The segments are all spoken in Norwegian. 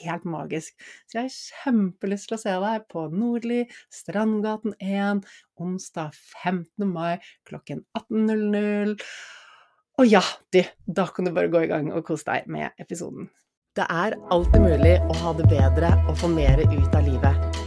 helt magisk. Så jeg har kjempelyst til å se deg på Nordli, Strandgaten 1, onsdag 15. mai klokken 18.00. Og ja, du, da kan du bare gå i gang og kose deg med episoden. Det er alltid mulig å ha det bedre og få mer ut av livet.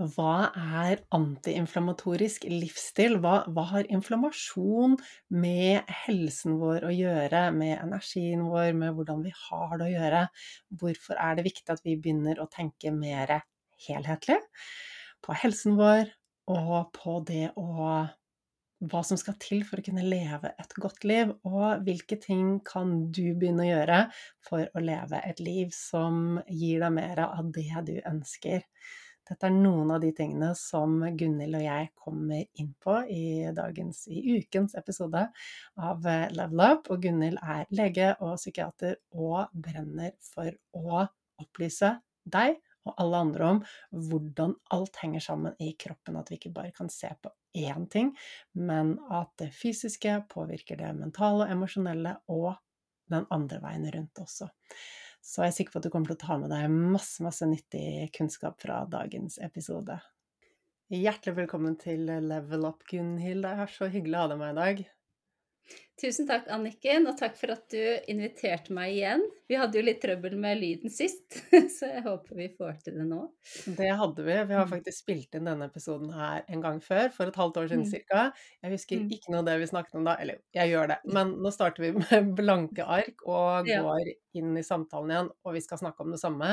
Hva er antiinflamatorisk livsstil? Hva, hva, har inflammasjon med helsen vår å gjøre, med energien vår, med hvordan vi har det å gjøre? Hvorfor er det viktig at vi begynner å tenke mer helhetlig på helsen vår, og på det å hva som skal til for å kunne leve et godt liv, og hvilke ting kan du begynne å gjøre for å leve et liv som gir deg mer av det du ønsker. Dette er noen av de tingene som Gunhild og jeg kommer inn på i dagens, i ukens episode av Level Up. Og Gunhild er lege og psykiater og brenner for å opplyse deg og alle andre om hvordan alt henger sammen i kroppen. At vi ikke bare kan se på én ting, men at det fysiske påvirker det mentale og emosjonelle, og den andre veien rundt også. Så jeg er sikker på at du kommer til å ta med deg masse, masse nyttig kunnskap fra dagens episode. Hjertelig velkommen til Level Up, Gunhild. Det er så hyggelig å ha deg med i dag. Tusen takk, Anniken, og takk for at du inviterte meg igjen. Vi hadde jo litt trøbbel med lyden sist, så jeg håper vi får til det nå. Det hadde vi. Vi har mm. faktisk spilt inn denne episoden her en gang før, for et halvt år siden mm. ca. Jeg husker mm. ikke noe av det vi snakket om da, eller jeg gjør det, men nå starter vi med blanke ark og går inn i samtalen igjen, og vi skal snakke om det samme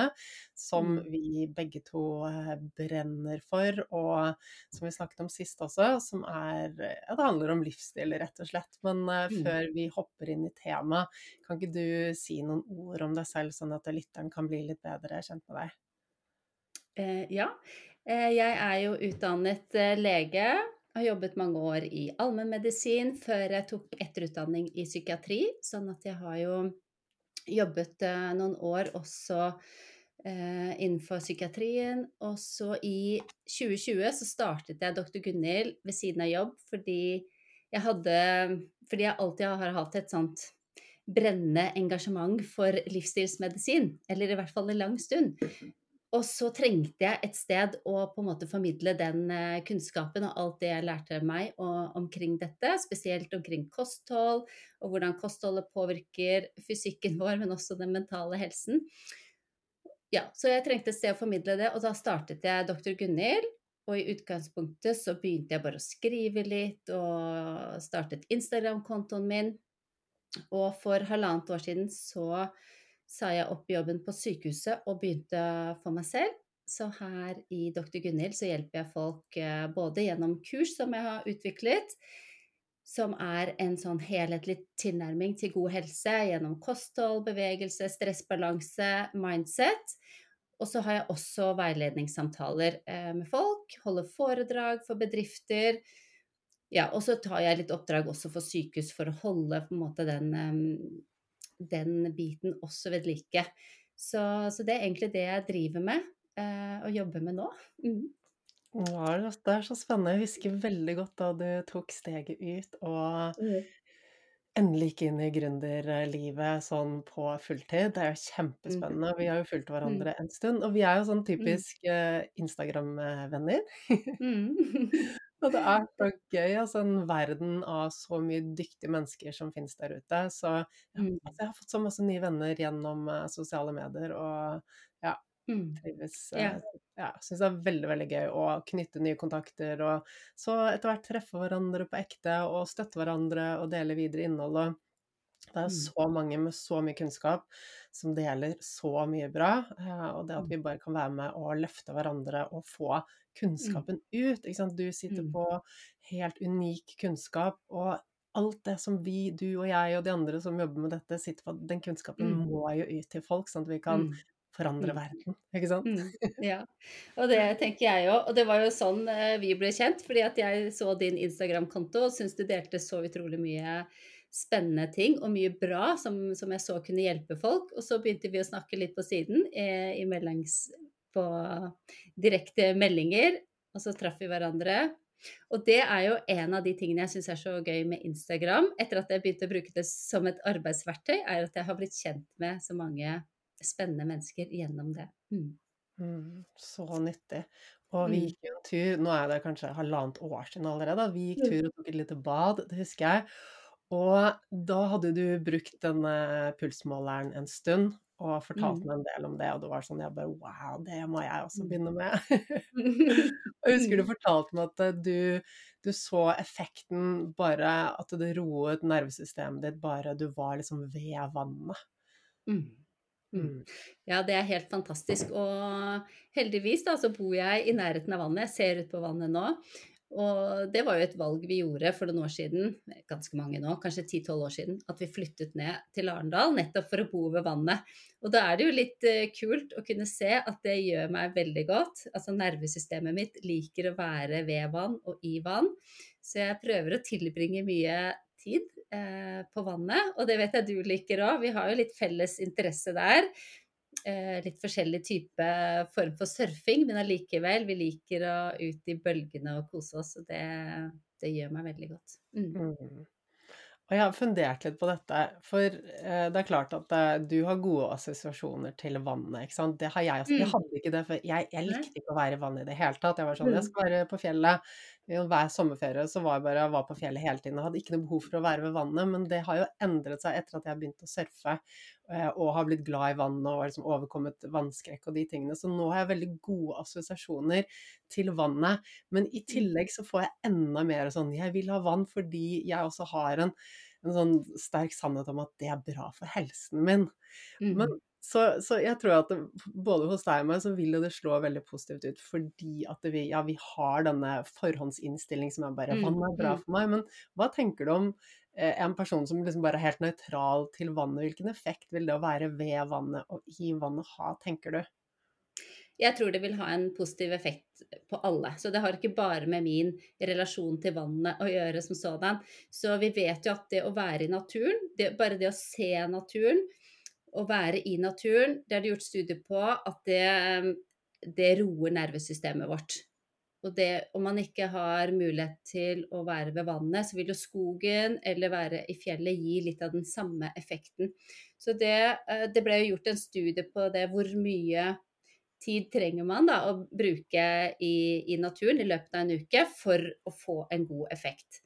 som mm. vi begge to eh, brenner for, og som vi snakket om sist også, som er Ja, det handler om livsstil, rett og slett. Men uh, før vi hopper inn i temaet, kan ikke du si noen ord om deg selv, sånn at lytteren kan bli litt bedre kjent med deg? Eh, ja. Eh, jeg er jo utdannet eh, lege. Har jobbet mange år i allmennmedisin før jeg tok etterutdanning i psykiatri. Sånn at jeg har jo jobbet eh, noen år også eh, innenfor psykiatrien. Og så i 2020 så startet jeg Dr. Gunhild ved siden av jobb fordi jeg hadde Fordi jeg alltid har hatt et sånt brennende engasjement for livsstilsmedisin. Eller i hvert fall en lang stund. Og så trengte jeg et sted å på en måte formidle den eh, kunnskapen og alt det jeg lærte meg omkring dette, spesielt omkring kosthold og hvordan kostholdet påvirker fysikken vår, men også den mentale helsen. Ja, så jeg trengte et sted å formidle det, og da startet jeg Dr. Gunhild. Og i utgangspunktet så begynte jeg bare å skrive litt og startet Instagram-kontoen min. Og for halvannet år siden så sa jeg opp jobben på sykehuset og begynte for meg selv. Så her i Dr. Gunhild så hjelper jeg folk eh, både gjennom kurs som jeg har utviklet, som er en sånn helhetlig tilnærming til god helse gjennom kosthold, bevegelse, stressbalanse, mindset. Og så har jeg også veiledningssamtaler eh, med folk, holder foredrag for bedrifter. Ja, og så tar jeg litt oppdrag også for sykehus for å holde måte den den biten også ved like. Så, så, det er egentlig det jeg driver med eh, og jobber med nå. Mm. Ja, det er så spennende. Jeg husker veldig godt da du tok steget ut og mm. Endelig gikk inn i gründerlivet sånn på fulltid. Det er jo kjempespennende. Vi har jo fulgt mm. hverandre en stund, og vi er jo sånn mm. typisk uh, Instagram-venner. Mm. Og det er så gøy, altså en verden av så mye dyktige mennesker som finnes der ute. Så mm. altså, jeg har fått så masse nye venner gjennom uh, sosiale medier, og mm. trives. Yeah. ja, syns det er veldig, veldig gøy å knytte nye kontakter, og så etter hvert treffe hverandre på ekte, og støtte hverandre og dele videre innhold. og det er mm. så mange med så mye kunnskap som deler så mye bra. Eh, og det at mm. vi bare kan være med og løfte hverandre og få kunnskapen ut. Du sitter på helt unik kunnskap, og alt det som vi, du og jeg og de andre som jobber med dette, sitter på, den kunnskapen må jo ut til folk, sånn at vi kan forandre verden, ikke sant? Mm, ja, og det tenker jeg òg. Og det var jo sånn eh, vi ble kjent, fordi at jeg så din Instagram-konto og syntes du delte så utrolig mye spennende ting og mye bra som, som, jeg så kunne hjelpe folk. Og så begynte vi å snakke litt på siden eh, i meldings, på direkte meldinger, og så traff vi hverandre. Og det er jo en av de tingene jeg syns er så gøy med Instagram, etter at jeg begynte å bruke det som et arbeidsverktøy, er at jeg har blitt kjent med så mange spennende mennesker gjennom det. Mm. Mm, så nyttig. Og vi mm. gikk jo en tur, nå er det kanskje halvannet år siden allerede, vi gikk mm. tur og tok et lite bad, det husker jeg. Og da hadde du brukt denne pulsmåleren en stund og fortalt mm. meg en del om det, og det var sånn jeg bare Wow, det må jeg også begynne med. og jeg husker du fortalte meg at eh, du, du, så effekten bare At det roet nervesystemet ditt bare du var liksom ved vannet. Mm. Mm. Ja, det er helt fantastisk. Og heldigvis da, så bor jeg i nærheten av vannet. Jeg ser ut på vannet nå. Og det var jo et valg vi gjorde for noen år siden, ganske mange nå, kanskje 10-12 år siden, at vi flyttet ned til Arendal nettopp for å bo ved vannet. Og da er det jo litt uh, kult å kunne se at det gjør meg veldig godt. Altså nervesystemet mitt liker å være ved vann og i vann, så jeg prøver å tilbringe mye tid uh, på vannet. Og det vet jeg du liker òg, vi har jo litt felles interesse der eh, litt forskjellig type form for surfing, men allikevel, vi liker å ut i bølgene og kose oss, og det, det gjør meg veldig godt. Mm. Mm. Og jeg har fundert litt på dette, for eh, det er klart at eh, du har gode assosiasjoner til vannet, ikke sant. Det har jeg også. Jeg Mm. hadde ikke det, for jeg, jeg likte ikke å være i vannet i det hele tatt. Jeg var sånn, jeg Mm. skal være på fjellet. Hver sommerferie så var jeg bare jeg var på fjellet hele tiden. og hadde ikke noe behov for å være ved vannet, men det har jo endret seg etter at jeg begynte å surfe eh, og har blitt glad i vannet og liksom overkommet vannskrekk og de tingene. Så nå har jeg veldig gode assosiasjoner til vannet. Men i Mm. tillegg så får jeg enda mer sånn Jeg vil ha vann fordi jeg også har en, en sånn sterk sannhet om at det er bra for helsen min. Men Mm. Så, så jeg tror at det, både hos deg og meg så vil jo det slå veldig positivt ut, fordi at vi, ja, vi har denne forhåndsinnstilling som er bare Mm, vann er bra mm. for meg. Men hva tenker du om eh, en person som liksom bare er helt nøytral til vannet? Hvilken effekt vil det å være ved vannet og i vannet ha, tenker du? Jeg tror det vil ha en positiv effekt på alle. Så det har ikke bare med min relasjon til vannet å gjøre som sådan. Så vi vet jo at det å være i naturen, det, bare det å se naturen og være i naturen, det er det gjort studier på at det, det roer nervesystemet vårt. Og det, om man ikke har mulighet til å være ved vannet, så vil jo skogen eller være i fjellet gi litt av den samme effekten. Så det, eh, det ble jo gjort en studie på det, hvor mye tid trenger man da å bruke i, i naturen i løpet av en uke for å få en god effekt.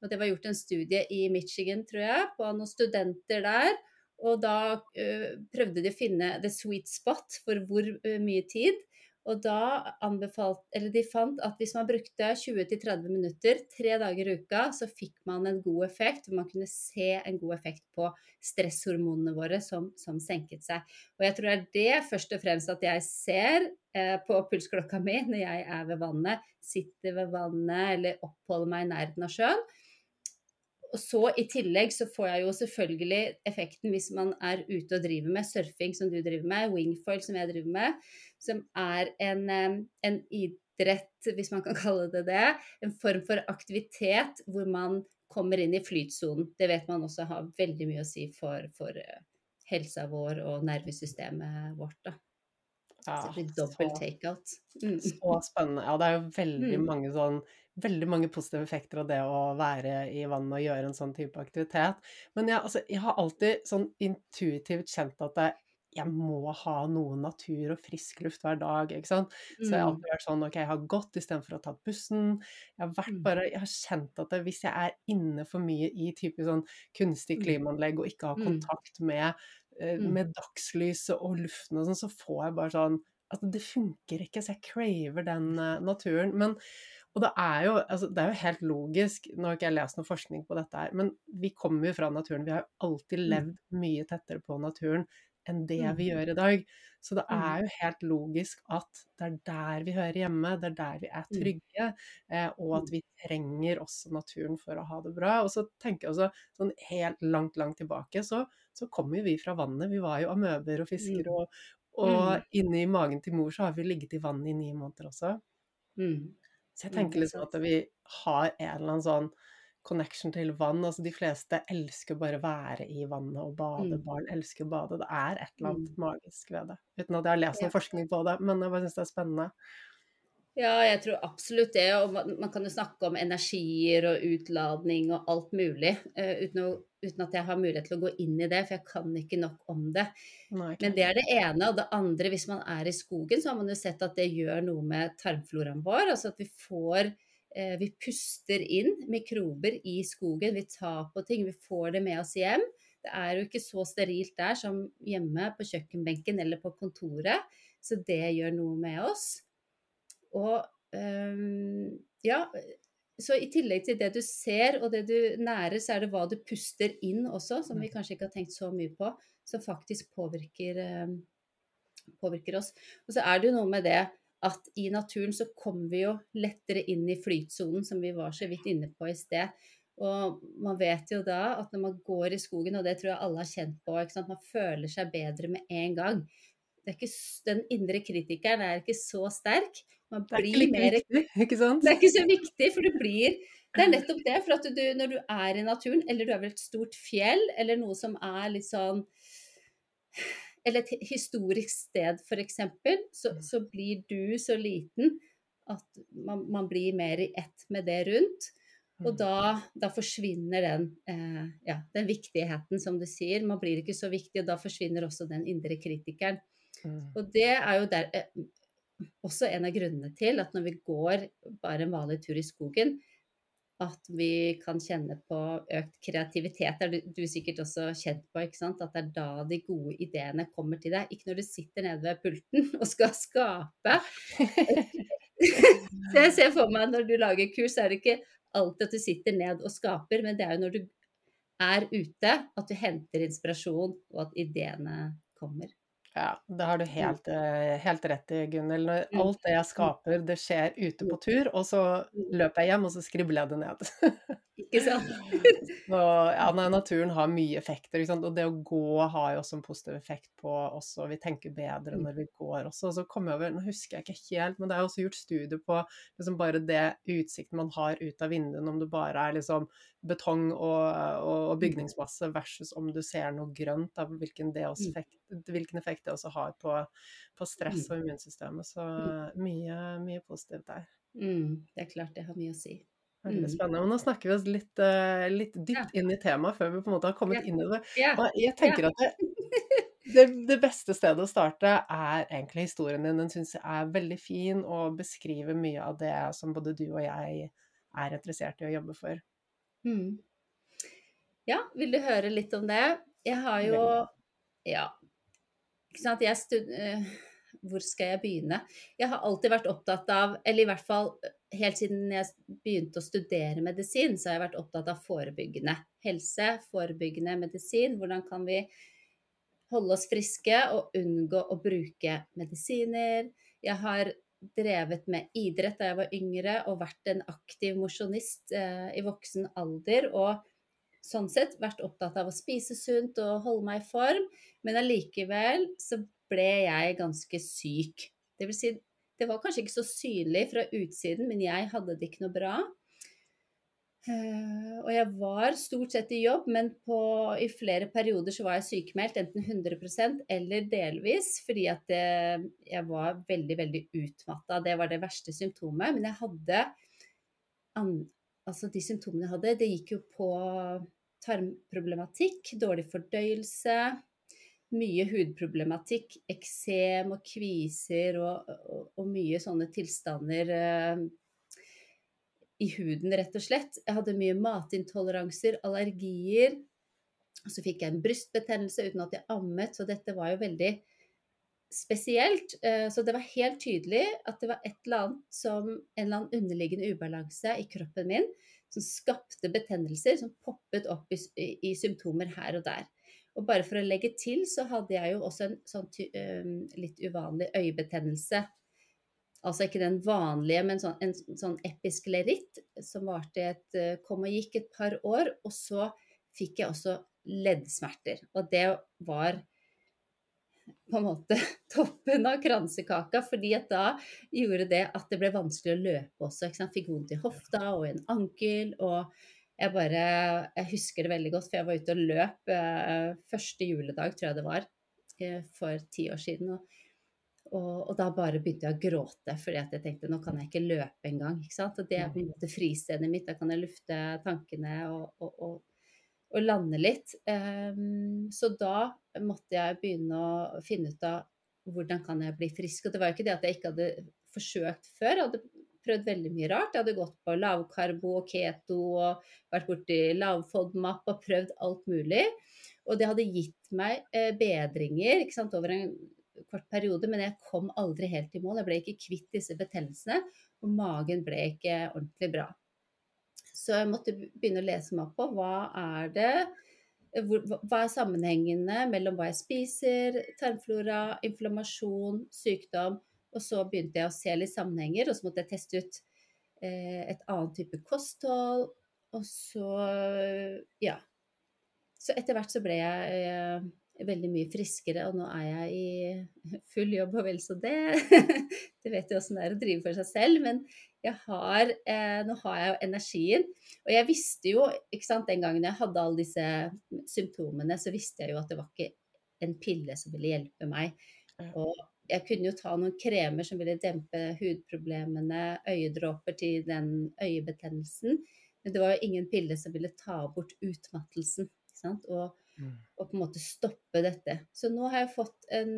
Og det var gjort en studie i Michigan, tror jeg, på noen studenter der. Og da ø, prøvde de å finne the sweet spot for hvor ø, mye tid. Og da anbefalt, eller de fant at hvis man brukte 20-30 minutter tre dager i uka, så fikk man en god effekt. hvor Man kunne se en god effekt på stresshormonene våre som, som senket seg. Og jeg tror det er det først og fremst at jeg ser eh, på pulsklokka mi når jeg er ved vannet, sitter ved vannet eller oppholder meg i nærheten av sjøen. Og så i tillegg så får jeg jo selvfølgelig effekten hvis man er ute og driver med surfing som du driver med, wingfoil som jeg driver med, som er en, en idrett, hvis man kan kalle det det. En form for aktivitet hvor man kommer inn i flytsonen. Det vet man også har veldig mye å si for, for eh, helsa vår og nervesystemet vårt. da. Ja, Så det blir dobbel så- takeout. Mm. Så spennende. Ja, det er jo veldig Mm. mange sånn Veldig mange positive effekter av det å være i vannet og gjøre en sånn type aktivitet. Men jeg, altså, jeg har alltid sånn intuitivt kjent at jeg, jeg må ha noe natur og frisk luft hver dag, ikke sant. Så jeg har Mm. alltid vært sånn OK, jeg har gått istedenfor å tatt bussen. Jeg har vært Mm. bare Jeg har kjent at det, hvis jeg er inne for mye i type sånn kunstig Mm. klimaanlegg og ikke har kontakt med. Med dagslyset og luften og sånn, så får jeg bare sånn at det funker ikke, så jeg craver den eh, naturen. Men, og det er, jo, altså, det er jo helt logisk, nå har ikke jeg lest noe forskning på dette her, men vi kommer jo fra naturen. Vi har jo alltid Mm. levd mye tettere på naturen enn det Mm. vi gjør i dag. Så det Mm. er jo helt logisk at det er der vi hører hjemme, det er der vi er Mm. trygge, eh, og at Mm. vi trenger også naturen for å ha det bra. Og så tenker jeg også sånn helt langt, langt tilbake, så, så kommer jo vi fra vannet. Vi var jo amøber og fisker, og, og inni magen til mor så har vi ligget i vannet i ni måneder også. Mm. Så jeg tenker er liksom at vi har en eller annen sånn connection til vann. Altså de fleste elsker bare å være i vannet og bade. Mm. Barn elsker å bade. Det er et eller annet Mm. magisk ved det. Uten at jeg har lest Ja. forskning på det, men jeg bare syns det er spennende. Ja, jeg tror absolutt det. Og man, kan jo snakke om energier og utladning og alt mulig, eh, uten, å, uten at jeg har mulighet til å gå inn i det, for jeg kan ikke nok om det. Nei, Men det er det ene. Og det andre, hvis man er i skogen, så har man jo sett at det gjør noe med tarmfloraen vår. Altså at vi får Vi puster inn mikrober i skogen. Vi tar på ting. Vi får det med oss hjem. Det er jo ikke så sterilt der som hjemme på kjøkkenbenken eller på kontoret. Så det gjør noe med oss. Og øhm, ja, så i tillegg til det du ser og det du nærer, så er det hva du puster inn også, som vi kanskje ikke har tenkt så mye på, som faktisk påvirker, øhm, påvirker oss. Og så er det jo noe med det at i naturen så kommer vi jo lettere inn i flytsonen, som vi var så vidt inne på i sted. Og man vet jo da at når man går i skogen, og det tror jeg alle har kjent på, man føler seg bedre med en gang. Ikke, den indre kritikeren er ikke så sterk. Man blir er mer viktig, ikke sant? Det er ikke så viktig, for du blir Det er nettopp det. For at du, når du er i naturen, eller du er ved et stort fjell, eller noe som er litt sånn Eller et historisk sted, f.eks., så, mm. så blir du så liten at man, man blir mer i ett med det rundt. Og mm. da, da forsvinner den, eh, ja, den, viktigheten, som du sier. Man blir ikke så viktig, og da forsvinner også den indre kritikeren. Mm. Og det er jo der, eh, også en av grunnene til at når vi går bare en vanlig tur i skogen, at vi kan kjenne på økt kreativitet. Det er du, du sikkert også kjent på, ikke sant? at det er da de gode ideene kommer til deg. Ikke når du sitter nede ved pulten og skal skape. Så jeg ser for meg når du lager kurs, er det ikke alltid at du sitter ned og skaper, men det er jo når du er ute at du henter inspirasjon, og at ideene kommer. Ja, det har du helt, eh, helt rett i, Gunhild. Mm. Alt det jeg skaper, det skjer ute på tur, og så løper jeg hjem, og så skribler jeg det ned. Ikke sant? så, ja, naturen har mye effekter, ikke sant? og det å gå har jo også en positiv effekt på oss, og vi tenker bedre mm. når vi går også. Og så kommer jeg over, nå husker jeg ikke helt, men det er også gjort studier på liksom bare det utsikten man har ut av vinduene, om det bare er liksom betong og, og, mm. bygningsmasse versus om du ser noe grønt, da, hvilken, effekt, hvilken effekt det også har på, på stress og immunsystemet. Så mye, mye positivt der. Mm, det er klart det har mye å si. Veldig mm. spennende. Men nå snakker vi oss litt, uh, litt dypt inn i temaet før vi på en måte har kommet inn i det. Og jeg tenker at det, det, det, beste stedet å starte er egentlig historien din. Den syns jeg er veldig fin og beskriver mye av det som både du og jeg er interessert i å jobbe for. Mm. Ja, vil du høre litt om det? Jeg har jo Ja. Ikke sant. Jeg stud... Uh, hvor skal jeg begynne? Jeg har alltid vært opptatt av, eller i hvert fall helt siden jeg begynte å studere medisin, så har jeg vært opptatt av forebyggende helse, forebyggende medisin. Hvordan kan vi holde oss friske og unngå å bruke medisiner? Jeg har drevet med idrett da jeg var yngre og vært en aktiv mosjonist eh, i voksen alder. Og sånn sett vært opptatt av å spise sunt og holde meg i form. Men allikevel så ble jeg ganske syk. Det vil si, det var kanskje ikke så synlig fra utsiden, men jeg hadde det ikke noe bra. Uh, og jeg var stort sett i jobb, men på, i flere perioder så var jeg sykemeldt, enten 100% eller delvis, fordi at det, jeg var veldig, veldig utmatta. Det var det verste symptomet. Men jeg hadde Altså, de symptomene jeg hadde, det gikk jo på tarmproblematikk, dårlig fordøyelse, mye hudproblematikk, eksem og kviser og, og, og, mye sånne tilstander eh, i huden, rett og slett. Jeg hadde mye matintoleranser, allergier. Så fikk jeg en brystbetennelse uten at jeg ammet, så dette var jo veldig spesielt. Eh, så det var helt tydelig at det var et eller annet som en eller annen underliggende ubalanse i kroppen min som skapte betennelser som poppet opp i, i symptomer her og der. Og bare for å legge til, så hadde jeg jo også en sånn um, litt uvanlig øyebetennelse. Altså ikke den vanlige, men sånn, en sånn episk leritt som varte et, uh, kom og gikk et par år. Og så fikk jeg også leddsmerter. Og det var på en måte toppen av kransekaka, fordi at da gjorde det at det ble vanskelig å løpe også. Ikke sant? Fikk vondt i hofta og en ankel. og jeg bare Jeg husker det veldig godt, for jeg var ute og løp eh, første juledag, tror jeg det var, eh, for ti år siden. Og, og, og, da bare begynte jeg å gråte, fordi at jeg tenkte nå kan jeg ikke løpe engang. Og det er på en måte fristedet mitt. Da kan jeg lufte tankene og, og, og lande litt. Um, så da måtte jeg begynne å finne ut av hvordan kan jeg bli frisk. Og det var jo ikke det at jeg ikke hadde forsøkt før. Jeg hadde prøvd veldig mye rart. Jeg hadde gått på lavkarbo og keto og vært borti lavfodmap og prøvd alt mulig. Og det hadde gitt meg bedringer, bedringer sant, over en kort periode, men jeg kom aldri helt i mål. Jeg ble ikke kvitt disse betennelsene, og magen ble ikke ordentlig bra. Så jeg måtte begynne å lese meg opp på hva er det hva er sammenhengene mellom hva jeg spiser, tarmflora, inflammasjon, sykdom Og så begynte jeg å se litt sammenhenger, og så måtte jeg teste ut eh, et annet type kosthold. Og så, ja. Så etter hvert så ble jeg eh, veldig mye friskere, og nå er jeg i full jobb og vel så det. det vet jo åssen det er å drive for seg selv, men jeg har, eh, nå har jeg jo energien. Og jeg visste jo, ikke sant, den gangen jeg hadde alle disse symptomene, så visste jeg jo at det var ikke en pille som ville hjelpe meg. Og jeg kunne jo ta noen kremer som ville dempe hudproblemene, øyedråper til den øyebetennelsen. Men det var jo ingen pille som ville ta bort utmattelsen. Ikke sant? Og. Og på en måte stoppe dette. Så nå har jeg fått, en,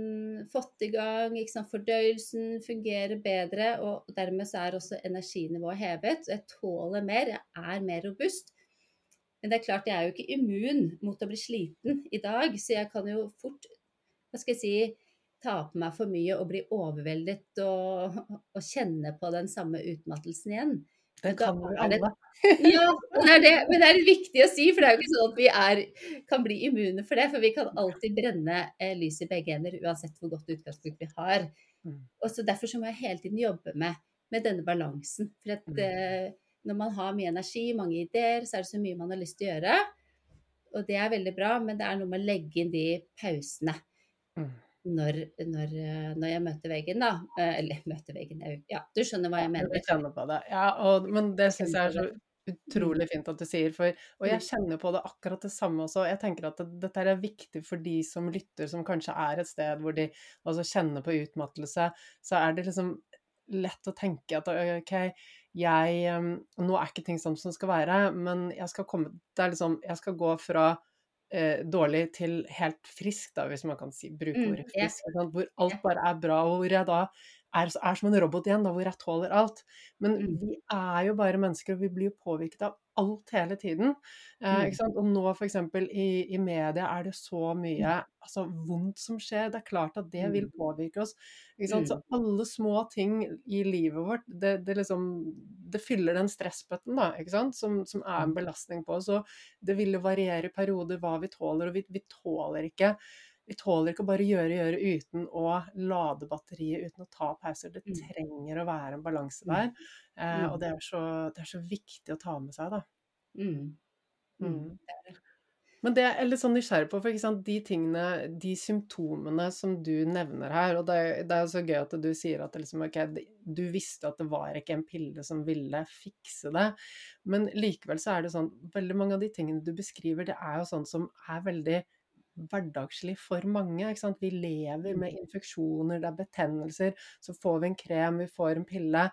fått i gang sant, Fordøyelsen fungerer bedre, og dermed så er også energinivået hevet. Jeg tåler mer, jeg er mer robust. Men det er klart, jeg er jo ikke immun mot å bli sliten i dag, så jeg kan jo fort hva skal jeg si, ta på meg for mye og bli overveldet og, og kjenne på den samme utmattelsen igjen. Det kan vi alle. ja, det er det. men det er viktig å si, for det er jo ikke sånn at vi er, kan bli immune for det. For vi kan alltid brenne eh, lys i begge ender, uansett hvor godt utgangspunkt vi har. Mm. Og så Derfor så må jeg hele tiden jobbe med, med denne balansen. For at, mm. eh, når man har mye energi, mange ideer, så er det så mye man har lyst til å gjøre. Og det er veldig bra, men det er noe med å legge inn de pausene. Mm når, når, eh, når, jeg møter veggen, da. Eh, eller møter veggen, ja, du skjønner hva jeg mener. Jeg kjenner på det. Ja, og, men det syns jeg er så utrolig fint at du sier. For, og jeg mm. kjenner på det akkurat det samme også. Jeg tenker at det, dette er viktig for de som lytter, som kanskje er et sted hvor de kjenner på utmattelse. Så er det liksom lett å tenke at OK, jeg Nå er ikke ting sånn som skal være, men jeg skal komme Det er liksom Jeg skal gå fra eh, dårlig til helt frisk, da, hvis man kan si, bruke mm, ordet frisk. Mm, yeah. Hvor alt bare er bra, og hvor jeg da er, er, som en robot igjen, da, hvor jeg tåler alt. Men mm. vi er jo bare mennesker, og vi blir jo påvirket av alt hele tiden. Eh, mm. Og nå f.eks. I, i media er det så mye altså, vondt som skjer. Det er klart at det vil mm. påvirke oss. Så alle små ting i livet vårt, det, det, liksom, det fyller den stressbøtten da, som, som, er en belastning på oss. Og det vil variere i perioder hva vi tåler, og vi, vi tåler ikke vi tåler ikke å bare gjøre, gjøre uten å lade batteriet, uten å ta pauser. Det mm. trenger å være en balanse mm. der. Eh, og mm. det er, så, det er, så, viktig å ta med seg, da. Mm. Mm. Men det jeg er litt sånn nysgjerrig på, for de tingene, de symptomene som du nevner her, og det, det er jo så gøy at du sier at liksom, okay, du visste at det var ikke en pille som ville fikse det, men likevel så er det sånn, veldig mange av de tingene du beskriver, det er jo sånn som er veldig hverdagslig for mange. Vi lever med mm. infeksjoner, det er betennelser. Så får vi en krem, vi får en pille.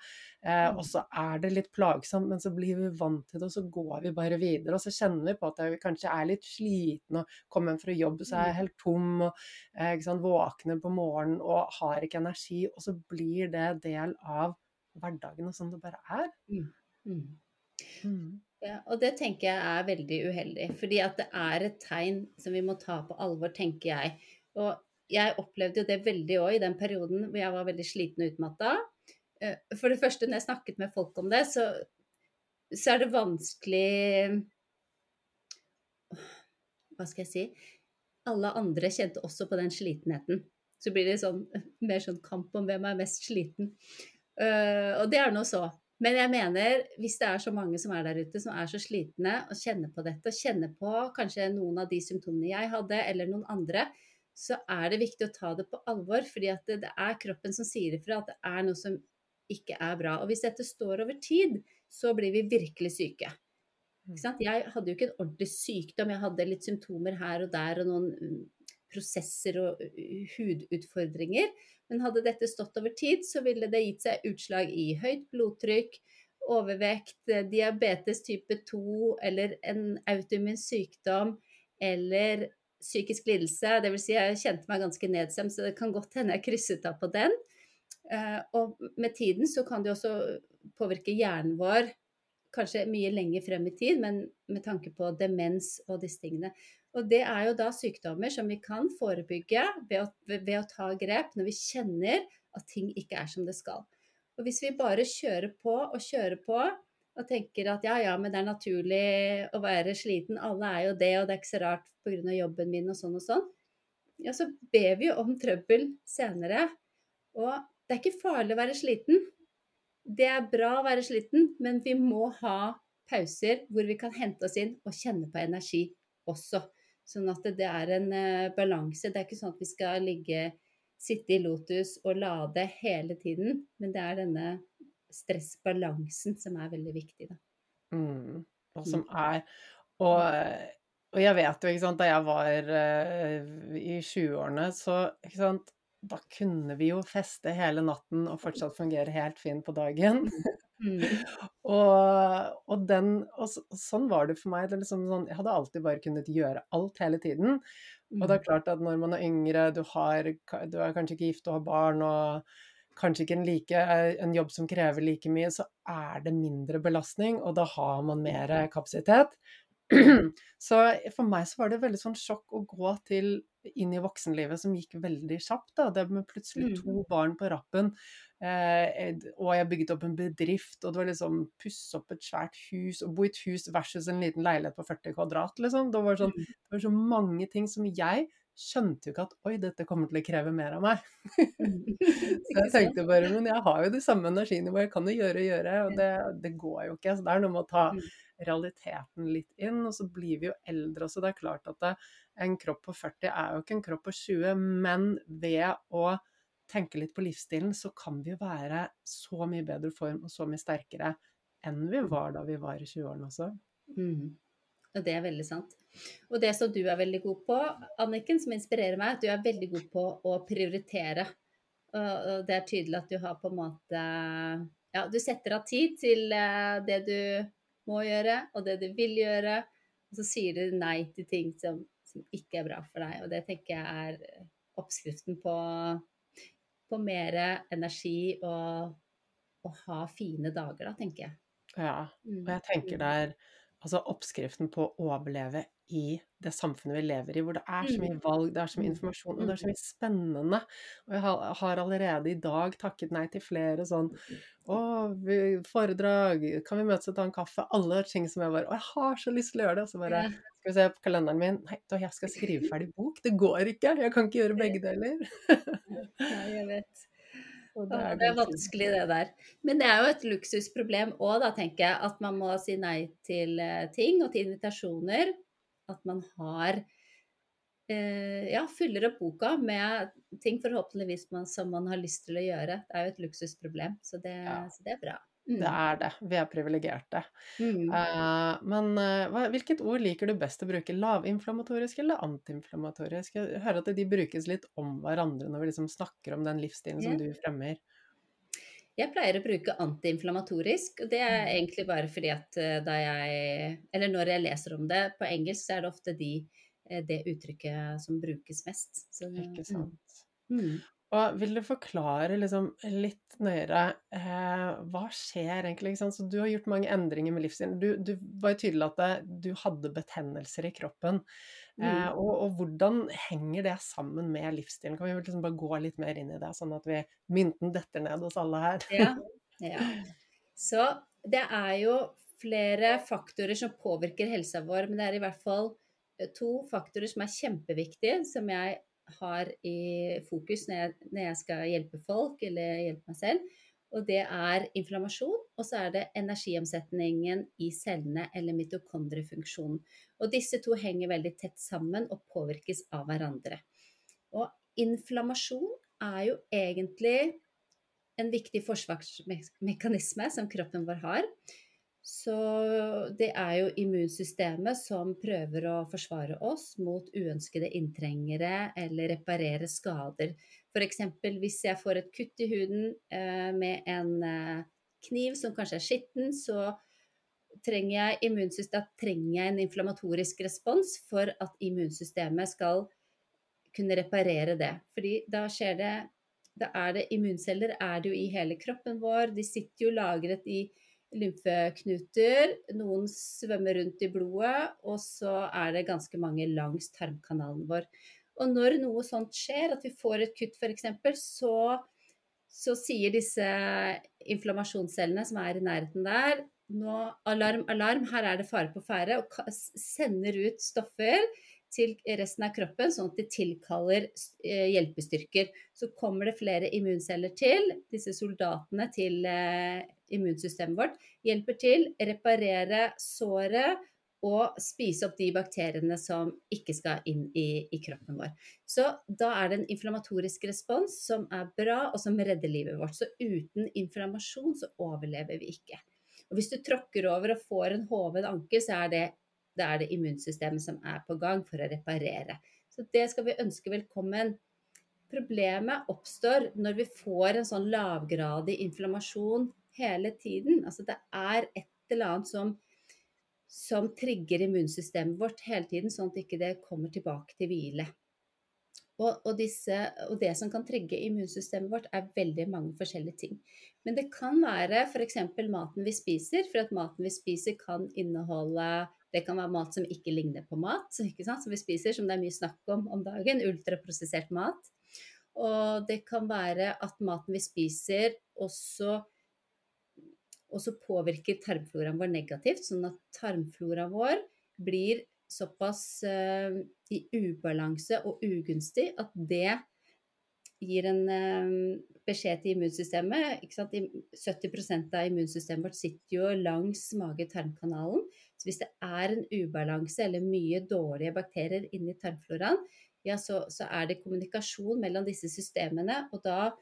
Eh, og mm. så er det litt plagsomt, men så blir vi vant til det, og så går vi bare videre. Og så kjenner vi på at vi kanskje er litt sliten og kommer hjem fra jobb, så er jeg mm. helt tom. og eh, Våkner på morgenen og har ikke energi. Og så blir det del av hverdagen, og sånn det bare er. Mm. Mm. Ja, og det tenker jeg er veldig uheldig. Fordi at det er et tegn som vi må ta på alvor, tenker jeg. Og jeg opplevde jo det veldig òg i den perioden hvor jeg var veldig sliten og utmatta. Eh, for det første, når jeg snakket med folk om det, så, så er det vanskelig Hva skal jeg si? Alle andre kjente også på den slitenheten. Så blir det sånn, mer sånn kamp om hvem er mest sliten. Uh, og det er nå så. Men jeg mener, hvis det er så mange som er der ute som er så slitne og kjenner på dette, og kjenner på kanskje noen av de symptomene jeg hadde, eller noen andre, så er det viktig å ta det på alvor. fordi det, det er kroppen som sier ifra at det er noe som ikke er bra. Og hvis dette står over tid, så blir vi virkelig syke. Mm. Jeg hadde jo ikke en ordentlig sykdom, jeg hadde litt symptomer her og der og noen prosesser og hudutfordringer. Men hadde dette stått over tid, så ville det gitt seg utslag i høyt blodtrykk, overvekt, eh, diabetes type 2 eller en autoimmun sykdom eller psykisk lidelse. Dvs. Si jeg kjente meg ganske nedstemt, så det kan godt hende jeg krysset av på den. Eh, og med tiden så kan det også påvirke hjernen vår kanskje mye lenger frem i tid, men med tanke på demens og disse tingene. Og det er jo da sykdommer som vi kan forebygge ved å, ved å, ta grep når vi kjenner at ting ikke er som det skal. Og hvis vi bare kjører på og kjører på og tenker at ja, ja, men det er naturlig å være sliten, alle er jo det, og det er ikke så rart pga. jobben min og sånn og sånn, ja, så ber vi jo om trøbbel senere. Og det er ikke farlig å være sliten. Det er bra å være sliten, men vi må ha pauser hvor vi kan hente oss inn og kjenne på energi også. Sånn at det er en uh, balanse. Det er ikke sånn at vi skal ligge, sitte i lotus og lade hele tiden, men det er denne stressbalansen som er veldig viktig. Da. Mm. Og som er og, og, jeg vet jo, ikke sant, da jeg var uh, i 20-årene, så ikke sant da kunne vi jo feste hele natten og fortsatt fungere helt fint på dagen. Mm. og, og, den, og, sånn var det for meg. Det liksom sånn, jeg hadde alltid bare kunnet gjøre alt hele tiden. Og det er mm. klart at når man er yngre, du, har, du er kanskje ikke gift og har barn, og kanskje ikke en, like, en jobb som krever like mye, så er det mindre belastning, og da har man mer kapasitet. Så for meg så var det veldig sånn sjokk å gå til inn i voksenlivet som gikk veldig kjapt. da, Det med plutselig to mm. barn på rappen. Eh, og jeg bygget opp en bedrift, og det var liksom pusse opp et svært hus, og bo i et hus versus en liten leilighet på 40 kvadrat, liksom. Det var, sånn, mm. det var så mange ting som jeg skjønte jo ikke at oi, dette kommer til å kreve mer av meg. Mm. så jeg tenkte bare men jeg har jo det samme energinivået, jeg kan jo gjøre og gjøre, og det, det, går jo ikke. Så det er noe med å ta realiteten litt inn. Og så blir vi jo eldre så Det er klart at det, en kropp på 40 er jo ikke en kropp på 20, men ved å tenke litt på livsstilen, så kan vi jo være så mye bedre form og så mye sterkere enn vi var da vi var i 20-årene også. Mm. Og det er veldig sant. Og det som du er veldig god på, Anniken, som inspirerer meg, at du er veldig god på å prioritere. Og det er tydelig at du har på en måte Ja, du setter av tid til eh, det du må gjøre, og det du vil gjøre. Og så sier du nei til ting som, som ikke er bra for deg. Og det tenker jeg er eh, oppskriften på, på mer energi og å ha fine dager, da, tenker jeg. Ja, og jeg tenker mm. det er altså oppskriften på å overleve i det samfunnet vi lever i, hvor det er så mye mm. valg, det er så mye mm. informasjon, og det er så mye spennende. Og jeg har allerede i dag takket nei til flere sånn Å, foredrag, kan vi møtes og ta en kaffe? Alle ting som jeg bare Å, jeg har så lyst til å gjøre det. Og så bare skal vi se på kalenderen min Nei, da, jeg skal skrive ferdig bok. Det går ikke. Jeg kan ikke gjøre begge deler. Nei, jeg vet. Det er, det er, vanskelig, det der. Men det er jo et luksusproblem òg, da, tenker jeg. At man må si nei til eh, ting og til invitasjoner. At man har eh, Ja, fyller opp boka med ting forhåpentligvis man, som man har lyst til å gjøre. Det er jo et luksusproblem, så det, ja. så det er bra. Mm. Det er det. Vi er privilegerte. Mm. Uh, men uh, hvilket ord liker du best å bruke? Lavinflammatorisk eller antiinflammatorisk? Jeg hører at de brukes litt om hverandre når vi liksom snakker om den livsstilen som du fremmer. Jeg pleier å bruke antiinflammatorisk, og det er mm. egentlig bare fordi at uh, da jeg Eller når jeg leser om det på engelsk, så er det ofte de, det uttrykket som brukes mest. Så, Ikke sant. Mm. Og vil du forklare liksom litt nøyere eh, hva skjer egentlig? Så du har gjort mange endringer med livsstilen. Du, du var jo tydelig at det, du hadde betennelser i kroppen. Eh, mm. og, og, hvordan henger det sammen med livsstilen? Kan vi liksom bare gå litt mer inn i det, sånn at vi mynten detter ned hos alle her? ja, ja. Så det er jo flere faktorer som påvirker helsa vår, men det er i hvert fall eh, to faktorer som er kjempeviktige, som jeg har i fokus når jeg, når jeg, skal hjelpe folk eller hjelpe meg selv. Og det er inflammasjon, og så er det energiomsetningen i cellene eller mitokondriefunksjonen. Og disse to henger veldig tett sammen og påvirkes av hverandre. Og inflammasjon er jo egentlig en viktig forsvarsmekanisme som kroppen vår har. Så det er jo immunsystemet som prøver å forsvare oss mot uønskede inntrengere eller reparere skader. F.eks. hvis jeg får et kutt i huden eh, med en eh, kniv som kanskje er skitten, så trenger jeg, trenger jeg en inflammatorisk respons for at immunsystemet skal kunne reparere det. Fordi da skjer det Da er det immunceller er det jo i hele kroppen vår. De sitter jo lagret i lymfeknuter. Noen svømmer rundt i blodet, og så er det ganske mange langs tarmkanalen vår. Og når noe sånt skjer, at vi får et kutt f.eks., så, så sier disse inflammasjonscellene som er i nærheten der, nå alarm, alarm, her er det fare på ferde, og sender ut stoffer til resten av kroppen, sånn at de tilkaller eh, hjelpestyrker. Så kommer det flere immunceller til. Disse soldatene til eh, immunsystemet vårt hjelper til, reparere såret og spise opp de bakteriene som ikke skal inn i, i, kroppen vår. Så da er det en inflammatorisk respons som er bra, og som redder livet vårt. Så uten inflammasjon så overlever vi ikke. Og hvis du tråkker over og får en hoven anker, så er det, det er det immunsystemet som er på gang for å reparere. Så det skal vi ønske velkommen. Problemet oppstår når vi får en sånn lavgradig inflammasjon hele tiden. Altså det er et eller annet som som trigger immunsystemet vårt hele tiden, sånn at det ikke kommer tilbake til hvile. Og, og, disse, og, det som kan trigge immunsystemet vårt, er veldig mange forskjellige ting. Men det kan være f.eks. maten vi spiser, for at maten vi spiser kan inneholde Det kan være mat som ikke ligner på mat, som vi spiser, som det er mye snakk om om dagen. Ultraprosessert mat. Og det kan være at maten vi spiser, også også påvirker tarmfloraen vår negativt, sånn at tarmfloraen vår blir såpass uh, i ubalanse og ugunstig at det gir en uh, beskjed til immunsystemet. 70% av immunsystemet vårt sitter jo langs mage-tarmkanalen. Hvis det er en ubalanse eller mye dårlige bakterier inni tarmfloraen, ja, så, så er det kommunikasjon mellom disse systemene. Og da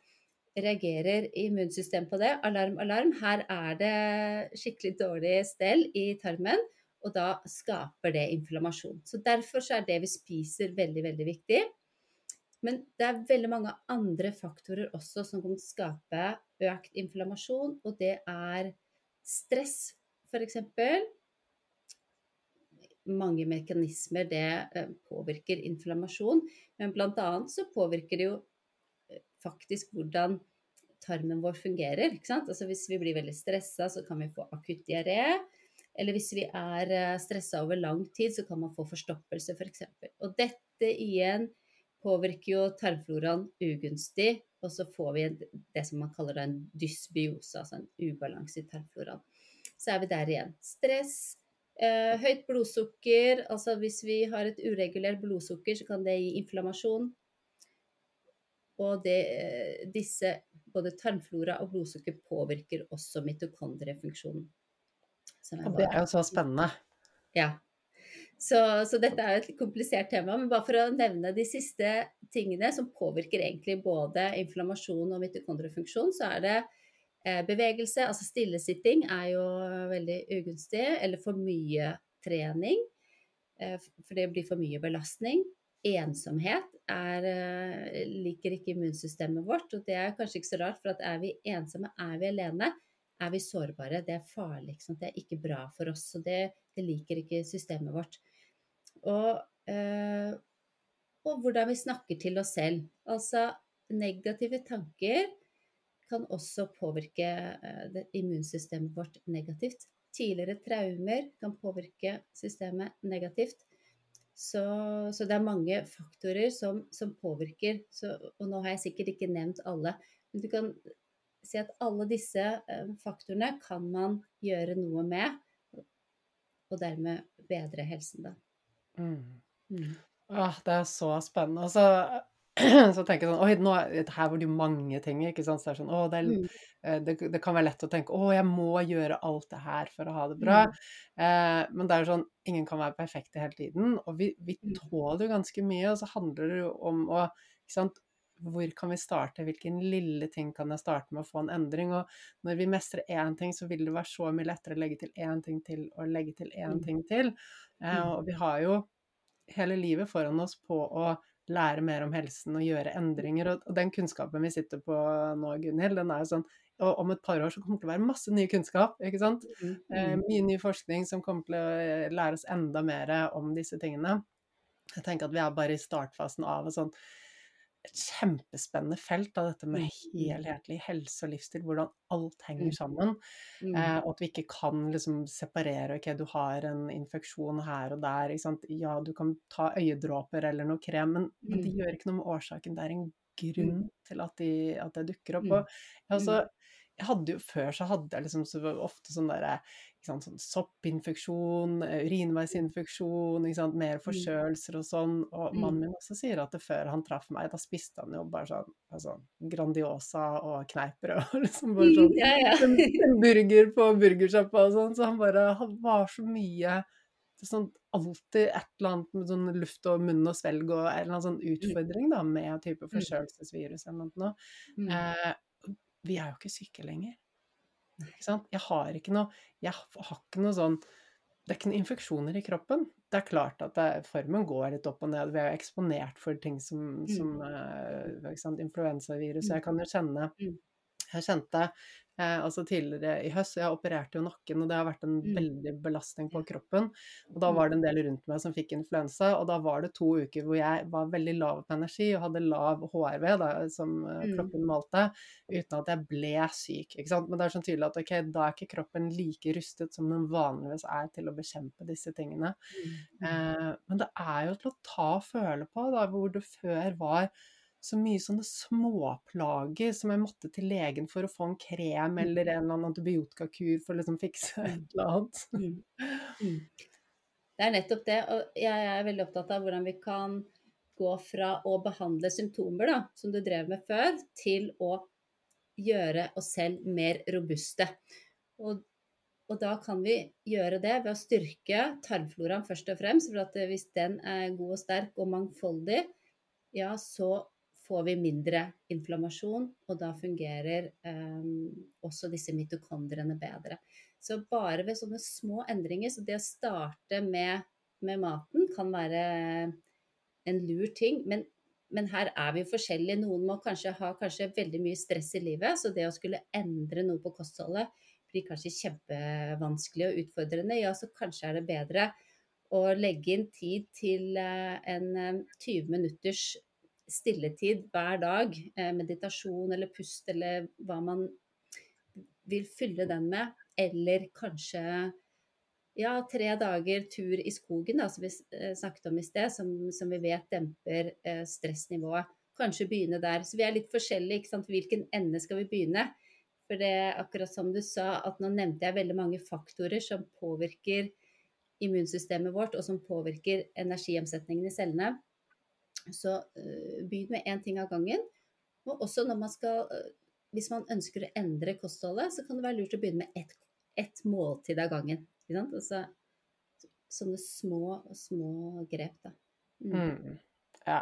reagerer immunsystemet på det. Alarm, alarm. Her er det skikkelig dårlig stell i tarmen, og da skaper det inflammasjon. Så Derfor så er det vi spiser, veldig, veldig viktig. Men det er veldig mange andre faktorer også som kan skape økt inflammasjon, og det er stress, f.eks. Mange mekanismer det eh, påvirker inflammasjon, men bl.a. så påvirker det jo faktisk hvordan tarmen vår fungerer. Altså hvis vi blir veldig stressa, så kan vi få akutt diaré. Eller hvis vi er eh, stressa over lang tid, så kan man få forstoppelse f.eks. For og dette igjen påvirker jo tarmfloraen ugunstig, og så får vi det som man kaller en dysbiose, altså en ubalanse i tarmfloraen. Så er vi der igjen. Stress, eh, høyt blodsukker, altså hvis vi har et uregulert blodsukker, så kan det gi inflammasjon. Og det, eh, disse, både tarmflora og blodsukker, påvirker også mitokondriefunksjonen. Og det er jo så spennende. Ja. Så, så, dette er et komplisert tema, men bare for å nevne de siste tingene som påvirker egentlig både inflammasjon og mitokondriefunksjon, så er det bevegelse, altså stillesitting er jo veldig ugunstig, eller for mye trening, eh, for det blir for mye belastning ensomhet er, eh, liker ikke immunsystemet vårt. Og det er kanskje ikke så rart, for er vi ensomme, er vi alene, er vi sårbare. Det er farlig. Det er ikke bra for oss. Så det, det liker ikke systemet vårt. Og, og, hvordan vi snakker til oss selv. Altså negative tanker kan også påvirke øh, immunsystemet vårt negativt. Tidligere traumer kan påvirke systemet negativt. Så, så, det er mange faktorer som, som påvirker. Så, og nå har jeg sikkert ikke nevnt alle. Men du kan si at alle disse eh, faktorene kan man gjøre noe med, og dermed bedre helsen, da. Mm. Mm. Ah, det er så spennende. Og så tenker jeg sånn Oi, nå, her var det jo mange ting, ikke sant. Så det sånn Å, det, er, mm. Eh, det, det, kan være lett å tenke Å, jeg må gjøre alt det her for å ha det bra. Mm. Eh, men det er jo sånn Ingen kan være perfekte hele tiden. Og vi, vi mm. tåler jo ganske mye. Og så handler det jo om å Ikke sant. Hvor kan vi starte? Hvilken lille ting kan jeg starte med å få en endring? Og når vi mestrer én ting, så vil det være så mye lettere å legge til én ting til og legge til én mm. ting til. Eh, og vi har jo hele livet foran oss på å lære mer om helsen og gjøre endringer. Og, og den kunnskapen vi sitter på nå, Gunhild, den er jo sånn og om et par år så kommer det til å være masse ny kunnskap. ikke sant? Mm, eh, mm. mye ny forskning som kommer til å eh, lære oss enda mer om disse tingene. Jeg tenker at vi er bare i startfasen av et sånn et kjempespennende felt av dette med mm, mm. helhetlig helse og livsstil, hvordan alt henger mm. sammen. Eh, og at vi ikke kan liksom separere ok, du har en infeksjon her og der. Ja, du kan ta øyedråper eller noe krem, men, men det gjør ikke noe med årsaken. Det er en grunn til at, de, at det dukker opp. Og jeg, også, jeg hadde jo Før så hadde jeg liksom så ofte sånn derre sånn soppinfeksjon, urinveisinfeksjon, mer Mm. forkjølelser og sånn. Og Mm. mannen min også sier at det før han traff meg, da spiste han jo bare sånn altså, Grandiosa og kneippbrød og liksom bare sånn Ja, ja. en, en burger på burgersjappa og sånn. Så han bare Han var så mye sånn alltid et eller annet med sånn luft og munn og svelg og en eller annen sånn utfordring da, med type forkjølelsesvirus eller noe. Mm. Eh, vi er jo ikke syke lenger. Ikke sant? Jeg har ikke noe Jeg har ikke noe sånn Det er ikke noen infeksjoner i kroppen. Det er klart at det, formen går litt opp og ned. Vi er jo eksponert for ting som, som mm. uh, influensavirus. Jeg kan jo kjenne Mm. Jeg kjente eh, altså tidligere i høst, jeg opererte jo nakken, og det har vært en Mm. veldig belastning på kroppen. Og da Mm. var det en del rundt meg som fikk influensa, og da var det to uker hvor jeg var veldig lav på energi og hadde lav HRV, da, som eh, Mm. kroppen malte, uten at jeg ble syk. Ikke sant? Men det er sånn tydelig at ok, da er ikke kroppen like rustet som den vanligvis er til å bekjempe disse tingene. Eh, men det er jo til å ta og føle på, da, hvor du før var så mye sånne småplager som jeg måtte til legen for å få en krem Mm. eller en eller annen antibiotikakur for å liksom fikse et eller annet. Mm. Mm. Det er nettopp det. Og jeg er veldig opptatt av hvordan vi kan gå fra å behandle symptomer, da, som du drev med før, til å gjøre oss selv mer robuste. Og, og da kan vi gjøre det ved å styrke tarmfloraen først og fremst. For at hvis den er god og sterk og mangfoldig, ja, så får vi mindre inflammasjon, og da fungerer eh, også disse mitokondriene bedre. Så bare ved sånne små endringer, så det å starte med, med maten kan være en lur ting. Men, men her er vi forskjellige. Noen må kanskje ha kanskje veldig mye stress i livet, så det å skulle endre noe på kostholdet blir kanskje kjempevanskelig og utfordrende. Ja, så kanskje er det bedre å legge inn tid til eh, en eh, 20 minutters stilletid hver dag, eh, meditasjon eller pust eller hva man vil fylle den med, eller kanskje ja, tre dager tur i skogen, da, som vi eh, snakket om i sted, som, som vi vet demper eh, stressnivået. Kanskje begynne der. Så vi er litt forskjellige. ikke sant? Hvilken ende skal vi begynne? For det er akkurat som du sa, at nå nevnte jeg veldig mange faktorer som påvirker immunsystemet vårt, og som påvirker energiomsetningen i cellene. Så uh, begynn med én ting av gangen. Og også når man skal uh, Hvis man ønsker å endre kostholdet, så kan det være lurt å begynne med ett et måltid av gangen. Ikke sant? Altså, sånne små, små grep, da. Mm. Mm. Ja.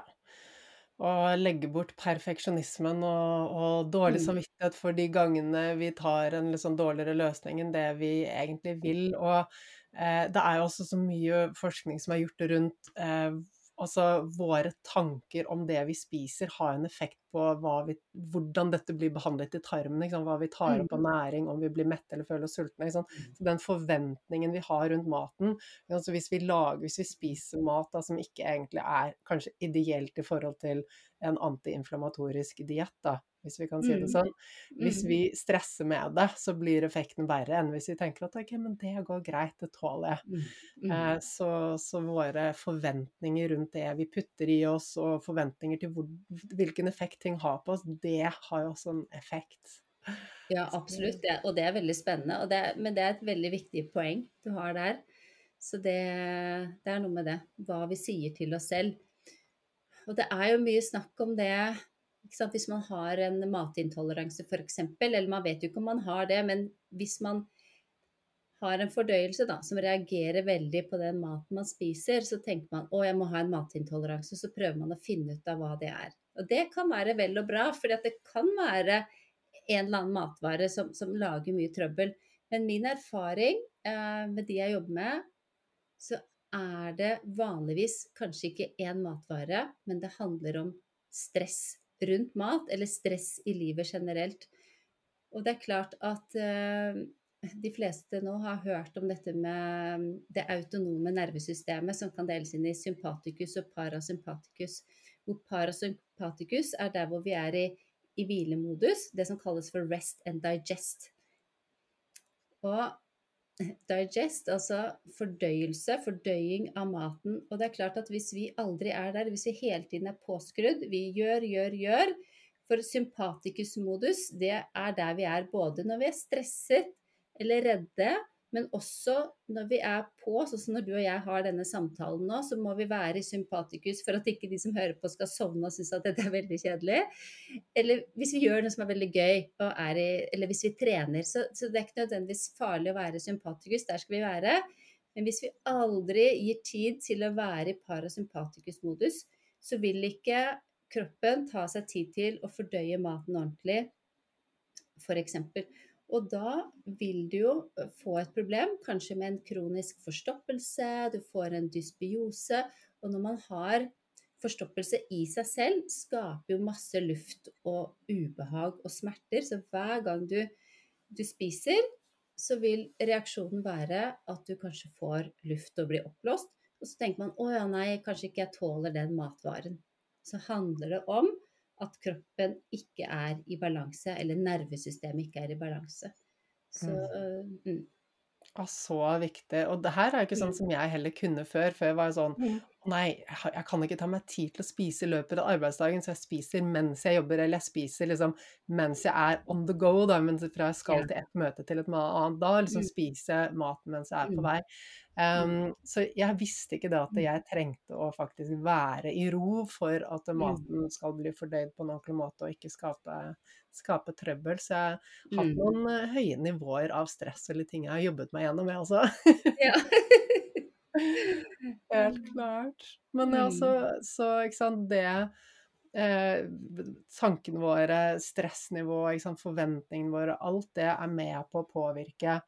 Og legge bort perfeksjonismen og, og dårlig Mm. samvittighet for de gangene vi tar en litt sånn dårligere løsning enn det vi egentlig vil. Og eh, det er jo også så mye forskning som er gjort rundt eh, Altså, våre tanker om det vi spiser, har en effekt på vi, hvordan dette blir behandlet i tarmen. Hva vi tar opp av næring, om vi blir mette eller føler oss sultne. Så den forventningen vi har rundt maten altså Hvis vi lager, hvis vi spiser mat da, som ikke egentlig er kanskje ideelt i forhold til en antiinflamatorisk diett, hvis vi kan si det sånn. Hvis vi stresser med det, så blir effekten verre enn hvis vi tenker at ok, men det går greit, det tåler jeg. Eh, så, så, våre forventninger rundt det vi putter i oss, og forventninger til hvor, hvilken effekt ting har på oss, det har jo også en effekt. Ja, absolutt. Det, og det er veldig spennende. Det, men det er et veldig viktig poeng du har der. Så det, det er noe med det. Hva vi sier til oss selv. Og det er jo mye snakk om det hvis man har en matintoleranse f.eks., eller man vet jo ikke om man har det, men hvis man har en fordøyelse da, som reagerer veldig på den maten man spiser, så tenker man å, jeg må ha en matintoleranse, så prøver man å finne ut av hva det er. Og det kan være vel og bra, for det kan være en eller annen matvare som, som lager mye trøbbel. Men min erfaring eh, med de jeg jobber med, så er det vanligvis kanskje ikke én matvare, men det handler om stress rundt mat, eller stress i livet generelt. Og det er klart at uh, de fleste nå har hørt om dette med det autonome nervesystemet som kan deles inn i sympatikus og parasympatikus. Hvor parasympatikus er der hvor vi er i, i hvilemodus, det som kalles for rest and digest. Og digest, altså fordøyelse, fordøying av maten. Og det er klart at hvis vi aldri er der, hvis vi hele tiden er påskrudd, vi gjør, gjør, gjør For sympatikusmodus, det er der vi er både når vi er stresset eller redde, men også når vi er på, sånn som når du og jeg har denne samtalen nå, så må vi være i sympatikus for at ikke de som hører på skal sovne og synes at dette er veldig kjedelig. Eller hvis vi gjør noe som er veldig gøy, i, eller hvis vi trener. Så, så, det er ikke nødvendigvis farlig å være sympatikus, der skal vi være. Men hvis vi aldri gir tid til å være i parasympatikus-modus, så vil ikke kroppen ta seg tid til å fordøye maten ordentlig, f.eks. Og da vil du jo få et problem, kanskje med en kronisk forstoppelse, du får en dysbiose. Og når man har forstoppelse i seg selv, skaper jo masse luft og ubehag og smerter. Så hver gang du, du spiser, så vil reaksjonen være at du kanskje får luft og blir oppblåst. Og så tenker man å ja, nei, kanskje ikke jeg tåler den matvaren. Så handler det om at kroppen ikke er i balanse, eller nervesystemet ikke er i balanse. Så, mm. mm. Ah, så viktig. Og det her er jo ikke sånn som jeg heller kunne før. Før var jeg sånn mm. Nei, jeg kan ikke ta meg tid til å spise i løpet av arbeidsdagen, så jeg spiser mens jeg jobber, eller jeg spiser liksom mens jeg er on the go, da, mens fra jeg skal til et møte til et annet. Da liksom mm. spise maten mens jeg er på vei. Um, så jeg visste ikke det at jeg trengte å faktisk være i ro for at maten skal bli fordøyd på en ordentlig måte og ikke skape, skape trøbbel. Så jeg har hatt noen eh, høye nivåer av stress eller ting jeg har jobbet meg gjennom, jeg også. Ja. Helt klart. Men ja, så ikke sant, det eh, Tankene våre, stressnivået, forventningene våre, alt det er med på å påvirke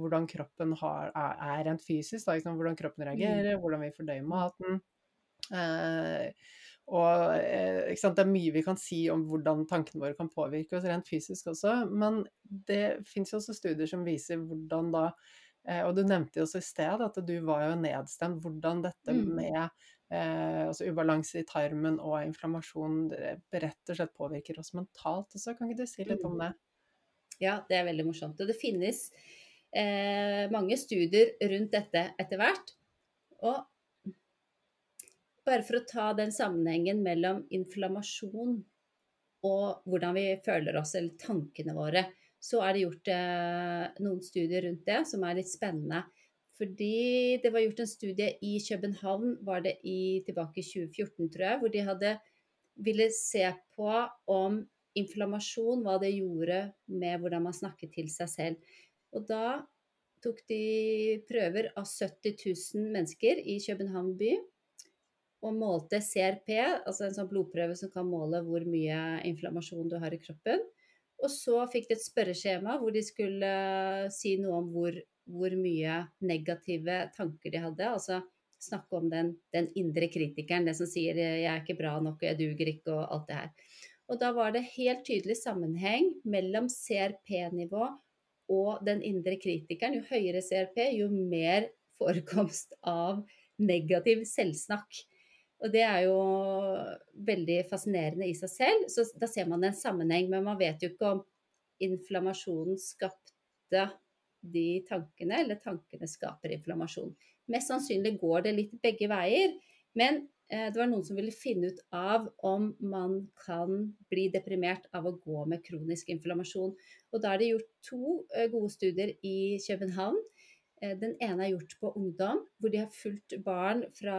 hvordan kroppen har, er, rent fysisk. Da, hvordan kroppen mm. reagerer, hvordan vi fordøyer maten. Eh, og eh, Det er mye vi kan si om hvordan tankene våre kan påvirke oss rent fysisk også, men det fins også studier som viser hvordan da Og du nevnte jo også i sted at du var jo nedstemt. Hvordan dette mm. med eh, altså ubalanse i tarmen og inflammasjon rett og slett påvirker oss mentalt også. Kan ikke du si litt om mm. det? Ja, det er veldig morsomt. Og det finnes eh, mange studier rundt dette etter hvert. Og bare for å ta den sammenhengen mellom inflammasjon og hvordan vi føler oss, eller tankene våre, så er det gjort eh, noen studier rundt det som er litt spennende. Fordi det var gjort en studie i København, var det i, tilbake i 2014, tror jeg, hvor de hadde ville se på om inflammasjon, hva det gjorde med hvordan man snakket til seg selv. Og da tok de prøver av 70 000 mennesker i København by. Og målte CRP, altså en sånn blodprøve som kan måle hvor mye inflammasjon du har i kroppen. Og så fikk de et spørreskjema hvor de skulle eh, si noe om hvor, hvor mye negative tanker de hadde. Altså snakke om den, den, indre kritikeren, det som sier 'jeg er ikke bra nok, jeg duger ikke' og alt det her. Og da var det helt tydelig sammenheng mellom CRP-nivå og den indre kritikeren, jo høyere CRP, jo mer forekomst av negativ selvsnakk. Og det er jo veldig fascinerende i seg selv. Så da ser man en sammenheng, men man vet jo ikke om inflammasjonen skapte de tankene, eller tankene skaper inflammasjon. Mest sannsynlig går det litt begge veier. Men Eh, det var noen som ville finne ut av om man kan bli deprimert av å gå med kronisk inflammasjon. Og da er det gjort to eh, gode studier i København. Eh, den ene er gjort på ungdom, hvor de har fulgt barn fra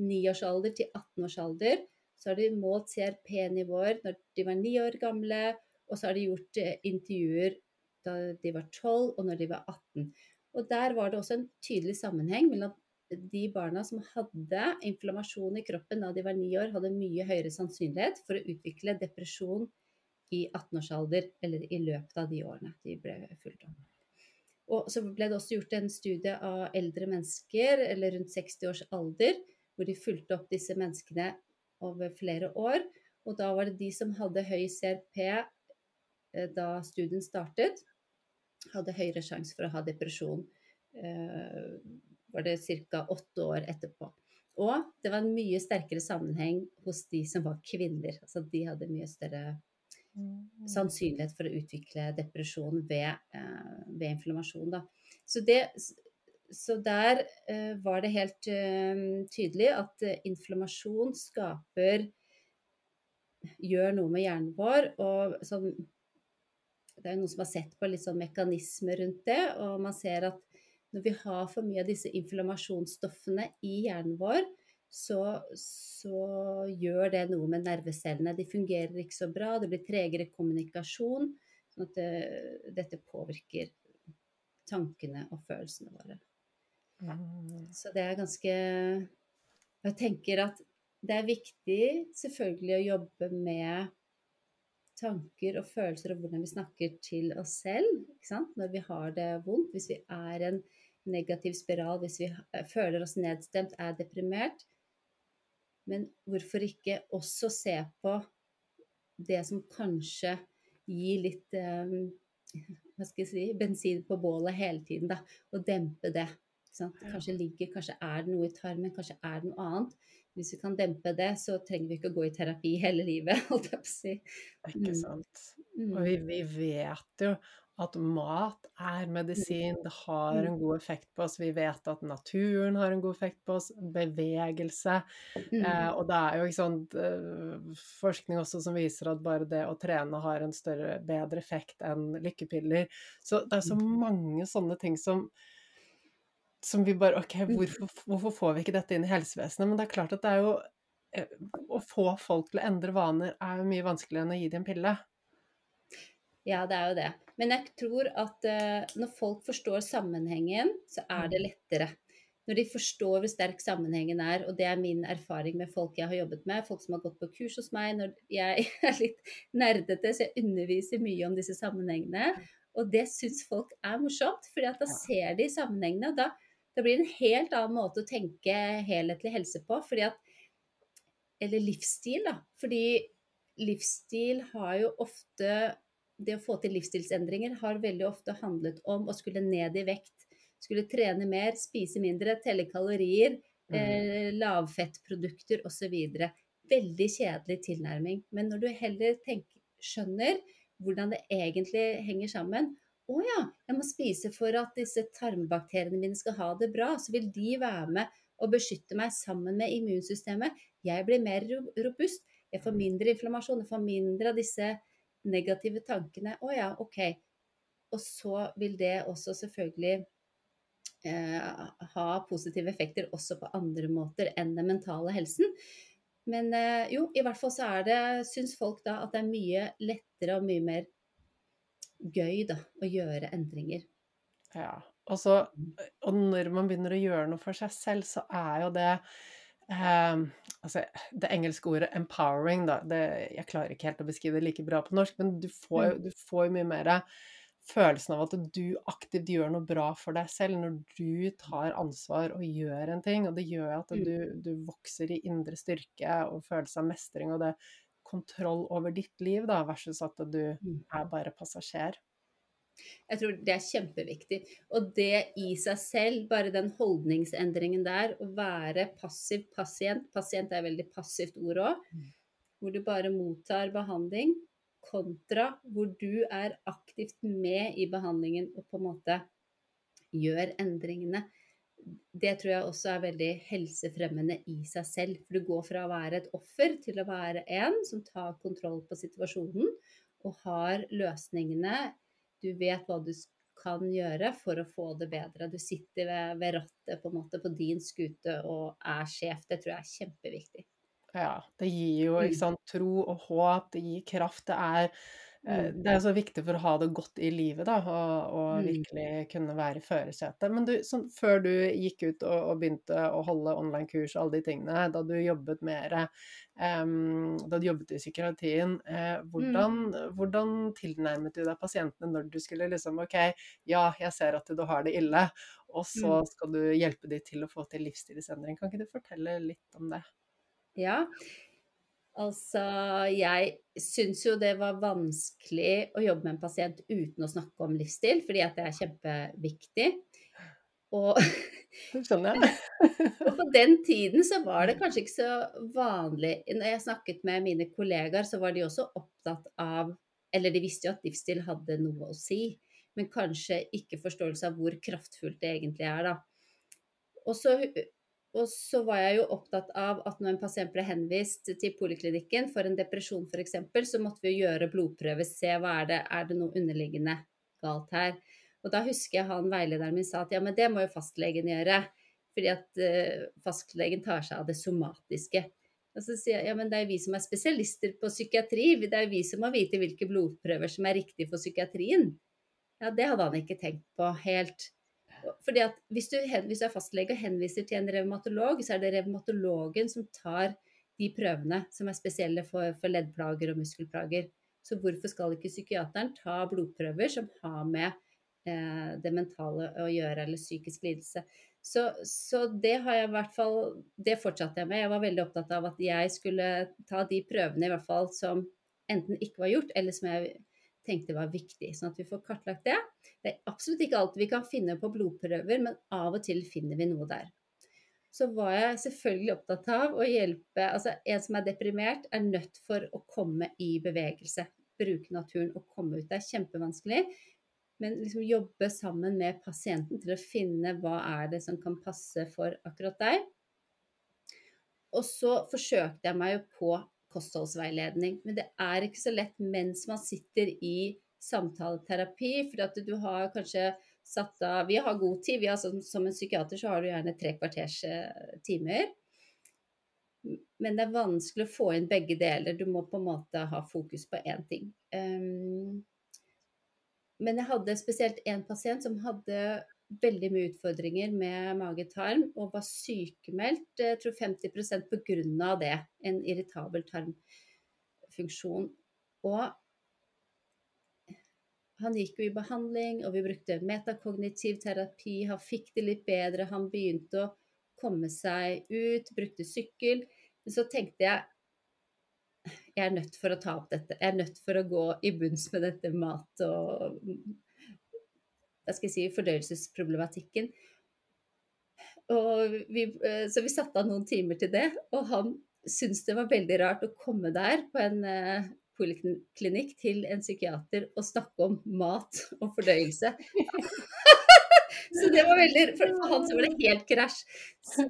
9-årsalder mm, til 18-årsalder. Så har de målt CRP-nivåer når de var ni år gamle, og så har de gjort intervjuer da de var 12 og når de var 18. Og der var det også en tydelig sammenheng mellom de barna som hadde inflammasjon i kroppen da de var ni år, hadde mye høyere sannsynlighet for å utvikle depresjon i 18-årsalder, eller i løpet av de årene de ble fulgt opp. Og så ble det også gjort en studie av eldre mennesker, eller rundt 60 års alder, hvor de fulgte opp disse menneskene over flere år. Og da var det de som hadde høy CRP eh, da studien startet, hadde høyere sjanse for å ha depresjon eh, var det ca. åtte år etterpå. Og det var en mye sterkere sammenheng hos de som var kvinner. Altså de hadde mye større mm. sannsynlighet for å utvikle depresjon ved, eh, ved inflammasjon. Da. Så, det, så der eh, var det helt eh, tydelig at eh, inflammasjon skaper gjør noe med hjernen vår. og sånn, Det er noen som har sett på litt sånn mekanismer rundt det, og man ser at når vi har for mye av disse inflammasjonsstoffene i hjernen vår, så, så, gjør det noe med nervecellene. De fungerer ikke så bra, det blir tregere kommunikasjon. Sånn at det, dette påvirker tankene og følelsene våre. Mm. Så det er ganske Jeg tenker at det er viktig selvfølgelig å jobbe med tanker og følelser og hvordan vi snakker til oss selv når vi har det vondt. Hvis vi er en negativ spiral, hvis vi føler oss nedstemt, er deprimert. Men hvorfor ikke også se på det som kanskje gir litt um, hva skal jeg si, bensin på bålet hele tiden, da, og dempe det. Kanskje ligger, kanskje er det noe i tarmen, kanskje er det noe annet. Hvis vi kan dempe det, så trenger vi ikke å gå i terapi hele livet, holdt jeg på å si. Ikke mm. sant. Mm. Og vi, vi, vet jo at mat er medisin, det har mm. en god effekt på oss. Vi vet at naturen har en god effekt på oss, bevegelse. Mm. Eh, og det er jo ikke sånn eh, forskning også som viser at bare det å trene har en større, bedre effekt enn lykkepiller. Så det er så mm. mange sånne ting som som vi bare OK, mm. hvorfor, hvorfor får vi ikke dette inn i helsevesenet? Men det er klart at det er jo eh, Å få folk til å endre vaner er jo mye vanskeligere enn å gi dem en pille. Ja, det er jo det. Men jeg tror at uh, når folk forstår sammenhengen, så er det mm. lettere. Når de forstår hvor sterk sammenhengen er, og det er min erfaring med folk jeg har jobbet med, folk som har gått på kurs hos meg, når jeg er litt nerdete, så jeg underviser mye om disse sammenhengene. Og det syns folk er morsomt, for da ser de sammenhengene. og da, da blir en helt annen måte å tenke helhetlig helse på. fordi at Eller livsstil, da. Fordi livsstil har jo ofte det å få til livsstilsendringer har veldig ofte handlet om å skulle ned i vekt. Skulle trene mer, spise mindre, telle kalorier, mm. eh, lavfettprodukter osv. Veldig kjedelig tilnærming. Men når du heller tenker, skjønner hvordan det egentlig henger sammen Å ja, jeg må spise for at disse tarmbakteriene mine skal ha det bra. Så vil de være med og beskytte meg sammen med immunsystemet. Jeg blir mer robust. Jeg får mindre inflammasjon. Jeg får mindre av disse negative tankene Å ja, OK. Og så vil det også selvfølgelig eh, ha positive effekter også på andre måter enn den mentale helsen. Men eh, jo, i hvert fall så er det, syns folk da at det er mye lettere og mye mer gøy da, å gjøre endringer. Ja. Og, så, og når man begynner å gjøre noe for seg selv, så er jo det eh, altså, det engelske ordet 'empowering', da, det, jeg klarer ikke helt å beskrive det like bra på norsk, men du får jo, mm. du får mye mer følelsen av at du aktivt gjør noe bra for deg selv når du tar ansvar og gjør en ting. Og det gjør at mm. du, du vokser i indre styrke og følelse av mestring og det kontroll over ditt liv, da, versus at du mm. er bare passasjer. Jeg tror det er kjempeviktig. Og det i seg selv, bare den holdningsendringen der, å være passiv pasient Pasient er et veldig passivt ord òg. Mm. Hvor du bare mottar behandling, kontra hvor du er aktivt med i behandlingen og på en måte gjør endringene. Det tror jeg også er veldig helsefremmende i seg selv. For du går fra å være et offer til å være en som tar kontroll på situasjonen og har løsningene du vet hva du kan gjøre for å få det bedre. Du sitter ved, ved rattet på, måte, på din skute og er sjef. Det tror jeg er kjempeviktig. Ja, det gir jo mm. sant, tro og håp, det gir kraft. Det er. Det er så viktig for å ha det godt i livet, da, og, og mm. virkelig kunne være i førersetet. Men du, sånn, før du gikk ut og, og, begynte å holde online-kurs og alle de tingene, da du jobbet mer um, Da du jobbet i psykiatrien, eh, hvordan, mm. hvordan, tilnærmet du deg pasientene når du skulle liksom OK, ja, jeg ser at du har det ille, og så mm. skal du hjelpe dem til å få til livsstilsendring. Kan ikke du fortelle litt om det? Ja, Altså, jeg syns jo det var vanskelig å jobbe med en pasient uten å snakke om livsstil, fordi at det er kjempeviktig. Og, skjønner jeg. og på den tiden så var det kanskje ikke så vanlig Når jeg snakket med mine kollegaer, så var de også opptatt av Eller de visste jo at livsstil hadde noe å si, men kanskje ikke forståelse av hvor kraftfullt det egentlig er, da. Og så og så var jeg jo opptatt av at når en pasient ble henvist til poliklinikken for en depresjon f.eks., så måtte vi gjøre blodprøver, se hva er det er det noe underliggende galt her. Og da husker jeg han veilederen min sa at ja, men det må jo fastlegen gjøre. Fordi at uh, fastlegen tar seg av det somatiske. Og så sier jeg ja, men det er jo vi som er spesialister på psykiatri. Det er jo vi som må vite hvilke blodprøver som er riktige for psykiatrien. Ja, det hadde han ikke tenkt på helt. Fordi at hvis du, hvis du er fastlege og henviser til en revmatolog, så er det revmatologen som tar de prøvene som er spesielle for, for leddplager og muskelplager. Så hvorfor skal ikke psykiateren ta blodprøver som har med eh, det mentale å gjøre, eller psykisk lidelse? Så, så, det har jeg i hvert fall Det fortsatte jeg med. Jeg var veldig opptatt av at jeg skulle ta de prøvene i hvert fall som enten ikke var gjort, eller som jeg tenkte var viktig. Sånn at vi får kartlagt det. Det er absolutt ikke alt vi kan finne på blodprøver, men av og til finner vi noe der. Så var jeg selvfølgelig opptatt av å hjelpe Altså, en som er deprimert, er nødt for å komme i bevegelse. Bruke naturen og komme ut. Det er kjempevanskelig. Men liksom jobbe sammen med pasienten til å finne hva er det som kan passe for akkurat deg. Og så forsøkte jeg meg jo på kostholdsveiledning. Men det er ikke så lett mens man sitter i samtaleterapi, for at du har kanskje satt av Vi har god tid. Har, som, som, en psykiater så har du gjerne tre kvarters eh, timer. Men det er vanskelig å få inn begge deler. Du må på en måte ha fokus på én ting. Um, men jeg hadde spesielt én pasient som hadde veldig mye utfordringer med mage-tarm og var sykemeldt, jeg tror 50% pga. det. En irritabel tarmfunksjon. Og han gikk jo i behandling, og vi brukte metakognitiv terapi. Han fikk det litt bedre, han begynte å komme seg ut, brukte sykkel. Men så tenkte jeg jeg er nødt for å ta opp dette. Jeg er nødt for å gå i bunns med dette mat- og hva skal jeg si, fordøyelsesproblematikken. Vi, eh, så vi satte av noen timer til det, og han syntes det var veldig rart å komme der på en uh, poliklinikk til en psykiater og snakke om mat og fordøyelse. så det var veldig For han så var det helt krasj. Så,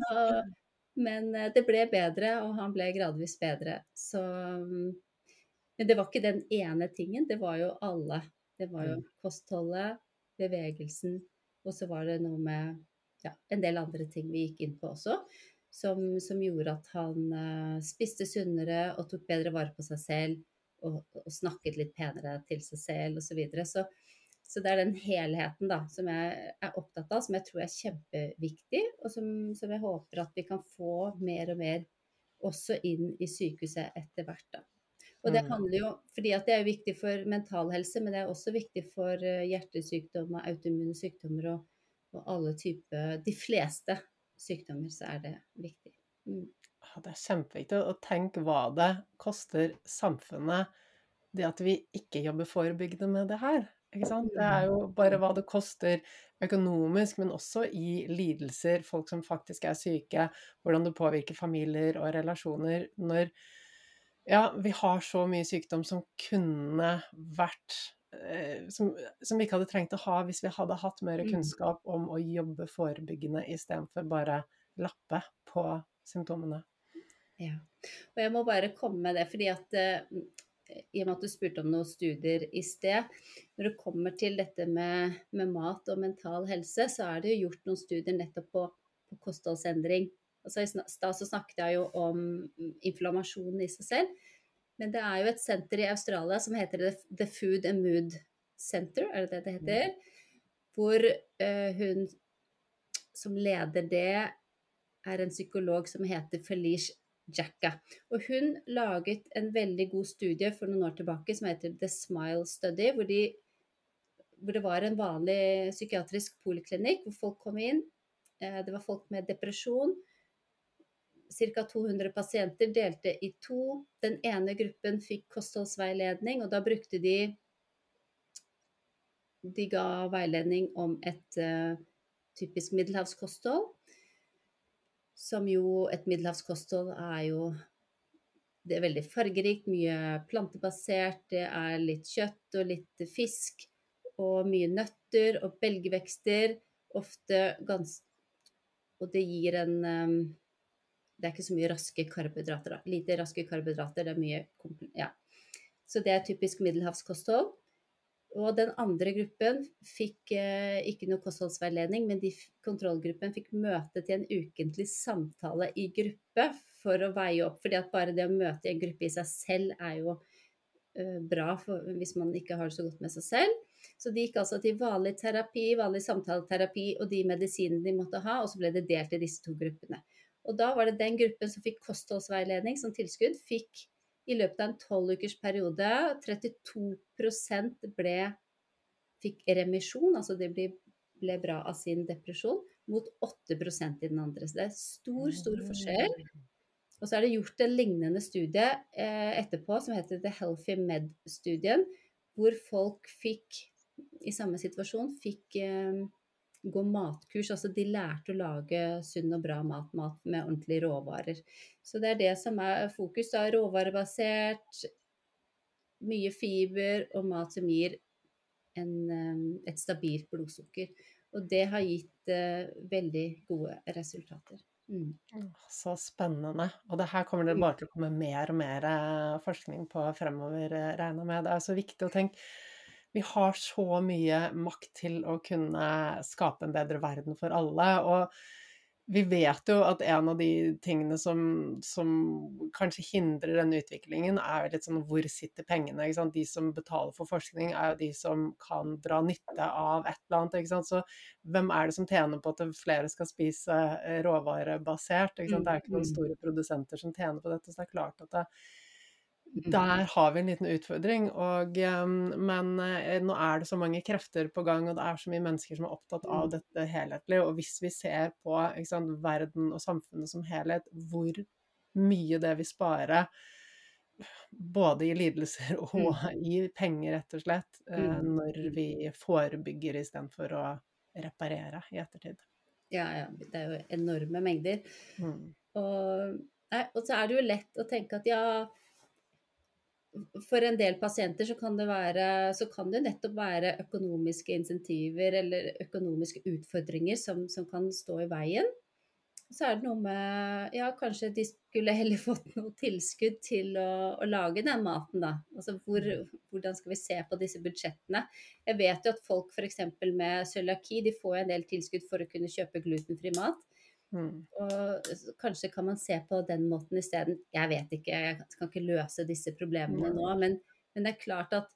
men uh, det ble bedre, og han ble gradvis bedre. Så um, Men det var ikke den ene tingen, det var jo alle. Det var jo mm. kostholdet, bevegelsen. Og så var det noe med ja, en del andre ting vi gikk inn på også, som, som gjorde at han uh, spiste sunnere og tok bedre vare på seg selv. Og, og snakket litt penere til seg selv osv. Så, videre. så så det er den helheten da, som jeg er opptatt av, som jeg tror er kjempeviktig, og som, som, jeg håper at vi kan få mer og mer også inn i sykehuset etter hvert. da. Og det mm. handler jo, fordi at det er viktig for mental helse, men det er også viktig for eh, hjertesykdommer, autoimmune sykdommer og, og, alle typer De fleste sykdommer så er det viktig. Mm. Ja, det er kjempeviktig å tenke hva det koster samfunnet, det at vi ikke jobber forebyggende med det her. Ikke sant? Det er jo bare hva det koster økonomisk, men også i lidelser, folk som faktisk er syke, hvordan det påvirker familier og relasjoner. Når ja, vi har så mye sykdom som kunne vært eh, som, som, vi ikke hadde trengt å ha hvis vi hadde hatt mer mm. kunnskap om å jobbe forebyggende istedenfor bare lappe på symptomene. Ja, og jeg må bare komme med det, fordi at uh, i og med at du spurte om noen studier i sted. Når det kommer til dette med, med mat og mental helse, så er det jo gjort noen studier nettopp på, på kostholdsendring. Altså, I stad så snakket jeg jo om inflammasjonen i seg selv. Men det er jo et senter i Australia som heter The Food and Mood Center, er det det det heter? Hvor uh, hun som leder det, er en psykolog som heter Felice Jacka. Og hun laget en veldig god studie for noen år tilbake som heter The Smile Study, hvor, de, hvor det var en vanlig psykiatrisk poliklinikk hvor folk kom inn. Uh, det var folk med depresjon, ca. 200 pasienter delte i to. Den ene gruppen fikk kostholdsveiledning, og da brukte de De ga veiledning om et uh, typisk middelhavskosthold. Som jo Et middelhavskosthold er jo Det er veldig fargerikt, mye plantebasert. Det er litt kjøtt og litt fisk. Og mye nøtter og belgvekster. Ofte ganske og det gir en um, Det er ikke så mye raske karbohydrater. da. Lite raske karbohydrater, det er mye Ja. Så det er typisk middelhavskosthold. Og den andre gruppen fikk eh, ikke noe kostholdsveiledning, men de, kontrollgruppen fikk møte til en ukentlig samtale i gruppe for å veie opp. fordi at bare det å møte i en gruppe i seg selv er jo eh, bra for, hvis man ikke har det så godt med seg selv. Så de gikk altså til vanlig terapi, vanlig samtaleterapi og de medisinene de måtte ha, og så ble det delt i disse to gruppene. Og da var det den gruppen som fikk kostholdsveiledning som tilskudd, fikk i løpet av en tolv ukers periode 32% ble, fikk remisjon, altså de ble, ble, bra av sin depresjon, mot 8% i den andre. Så det er stor, stor forskjell. Og så er det gjort en lignende studie eh, etterpå som heter The Healthy Med-studien, hvor folk fikk, i samme situasjon, fikk eh, gå matkurs. Altså de lærte å lage sunn og bra mat, mat med ordentlige råvarer. Så det er det som er fokus. da, Råvarebasert, mye fiber og mat som gir en, et stabilt blodsukker. Og det har gitt uh, veldig gode resultater. Mm. Så spennende. Og det her kommer det bare til å komme mer og mer eh, forskning på fremover, eh, regner med. Det er så viktig å tenke vi har så mye makt til å kunne skape en bedre verden for alle. Og vi vet jo at en av de tingene som, som kanskje hindrer denne utviklingen, er litt sånn hvor sitter pengene? De som betaler for forskning, er jo de som kan dra nytte av et eller annet. Så hvem er det som tjener på at flere skal spise eh, råvarebasert? Det er ikke noen mm, store produsenter som tjener på dette. Så det er klart at det. Der har vi en liten utfordring. Og, men eh, nå er det så mange krefter på gang, og det er så mye mennesker som er opptatt av mm. dette helhetlig. Og hvis vi ser på sant, verden og samfunnet som helhet, hvor mye det vil spare både i lidelser og mm. i penger, rett og slett, eh, når vi forebygger istedenfor å reparere i ettertid. Ja, ja. Det er jo enorme mengder. Mm. Og, nei, og så er det jo lett å tenke at ja, for en del pasienter så kan, det være, så kan det nettopp være økonomiske insentiver eller økonomiske utfordringer som, som, kan stå i veien. Så er det noe med Ja, kanskje de skulle heller fått noe tilskudd til å, å lage den maten, da. Altså hvor, hvordan skal vi se på disse budsjettene? Jeg vet jo at folk f.eks. med cøliaki, de får en del tilskudd for å kunne kjøpe glutenfri mat. Mm. Og kanskje kan man se på den måten isteden. Jeg vet ikke, jeg kan ikke løse disse problemene nå. Men, men, det er klart at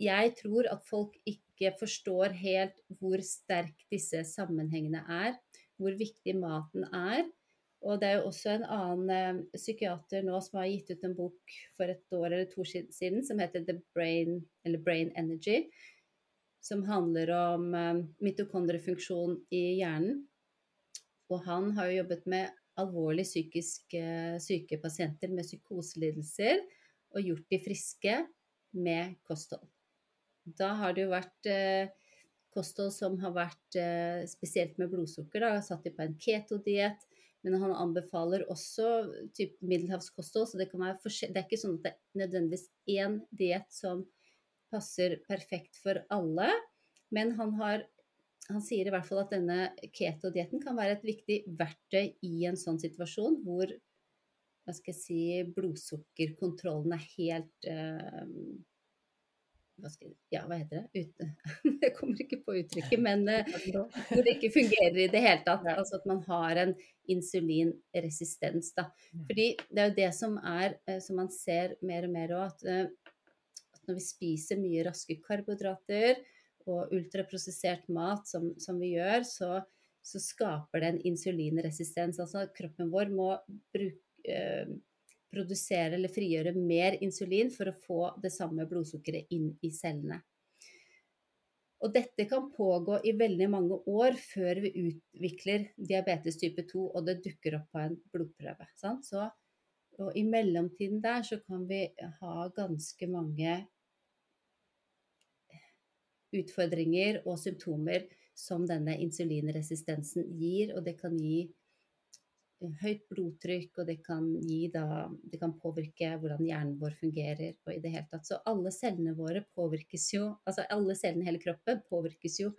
jeg tror at folk ikke forstår helt hvor sterk disse sammenhengene er. Hvor viktig maten er. Og det er jo også en annen eh, psykiater nå som har gitt ut en bok for et år eller to siden som heter The Brain, eller Brain Energy. Som handler om eh, mitokondriefunksjon i hjernen. Og han har jo jobbet med alvorlig psykisk eh, syke pasienter med psykoselidelser og gjort de friske med kosthold. Da har det jo vært eh, kosthold som har vært eh, spesielt med blodsukker. Da, satt de på en ketodiett. Men han anbefaler også typ middelhavskosthold, så det, det er ikke sånn at det er nødvendigvis én diett som passer perfekt for alle. Men han har han sier i hvert fall at denne keto-dietten kan være et viktig verktøy i en sånn situasjon hvor hva skal jeg si, blodsukkerkontrollen er helt uh, hva, jeg, ja, hva heter det? Ute. Jeg kommer ikke på uttrykket, men uh, hvor det ikke fungerer i det hele tatt. Altså at man har en insulinresistens. Da. Fordi det er jo det som er, uh, som man ser mer og mer òg, at, at når vi spiser mye raske karbohydrater, og ultraprosessert mat som, som vi gjør, så, så, skaper det en insulinresistens. Altså kroppen vår må bruke, eh, produsere eller frigjøre mer insulin for å få det samme blodsukkeret inn i cellene. Og dette kan pågå i veldig mange år før vi utvikler diabetes type 2 og det dukker opp på en blodprøve. Så, og i mellomtiden der så kan vi ha ganske mange utfordringer og symptomer som denne insulinresistensen gir. Og det kan gi eh, høyt blodtrykk, og det kan, da, det kan påvirke hvordan hjernen vår fungerer. og i det hele tatt. Så alle cellene våre påvirkes jo, altså alle cellene i hele kroppen påvirkes jo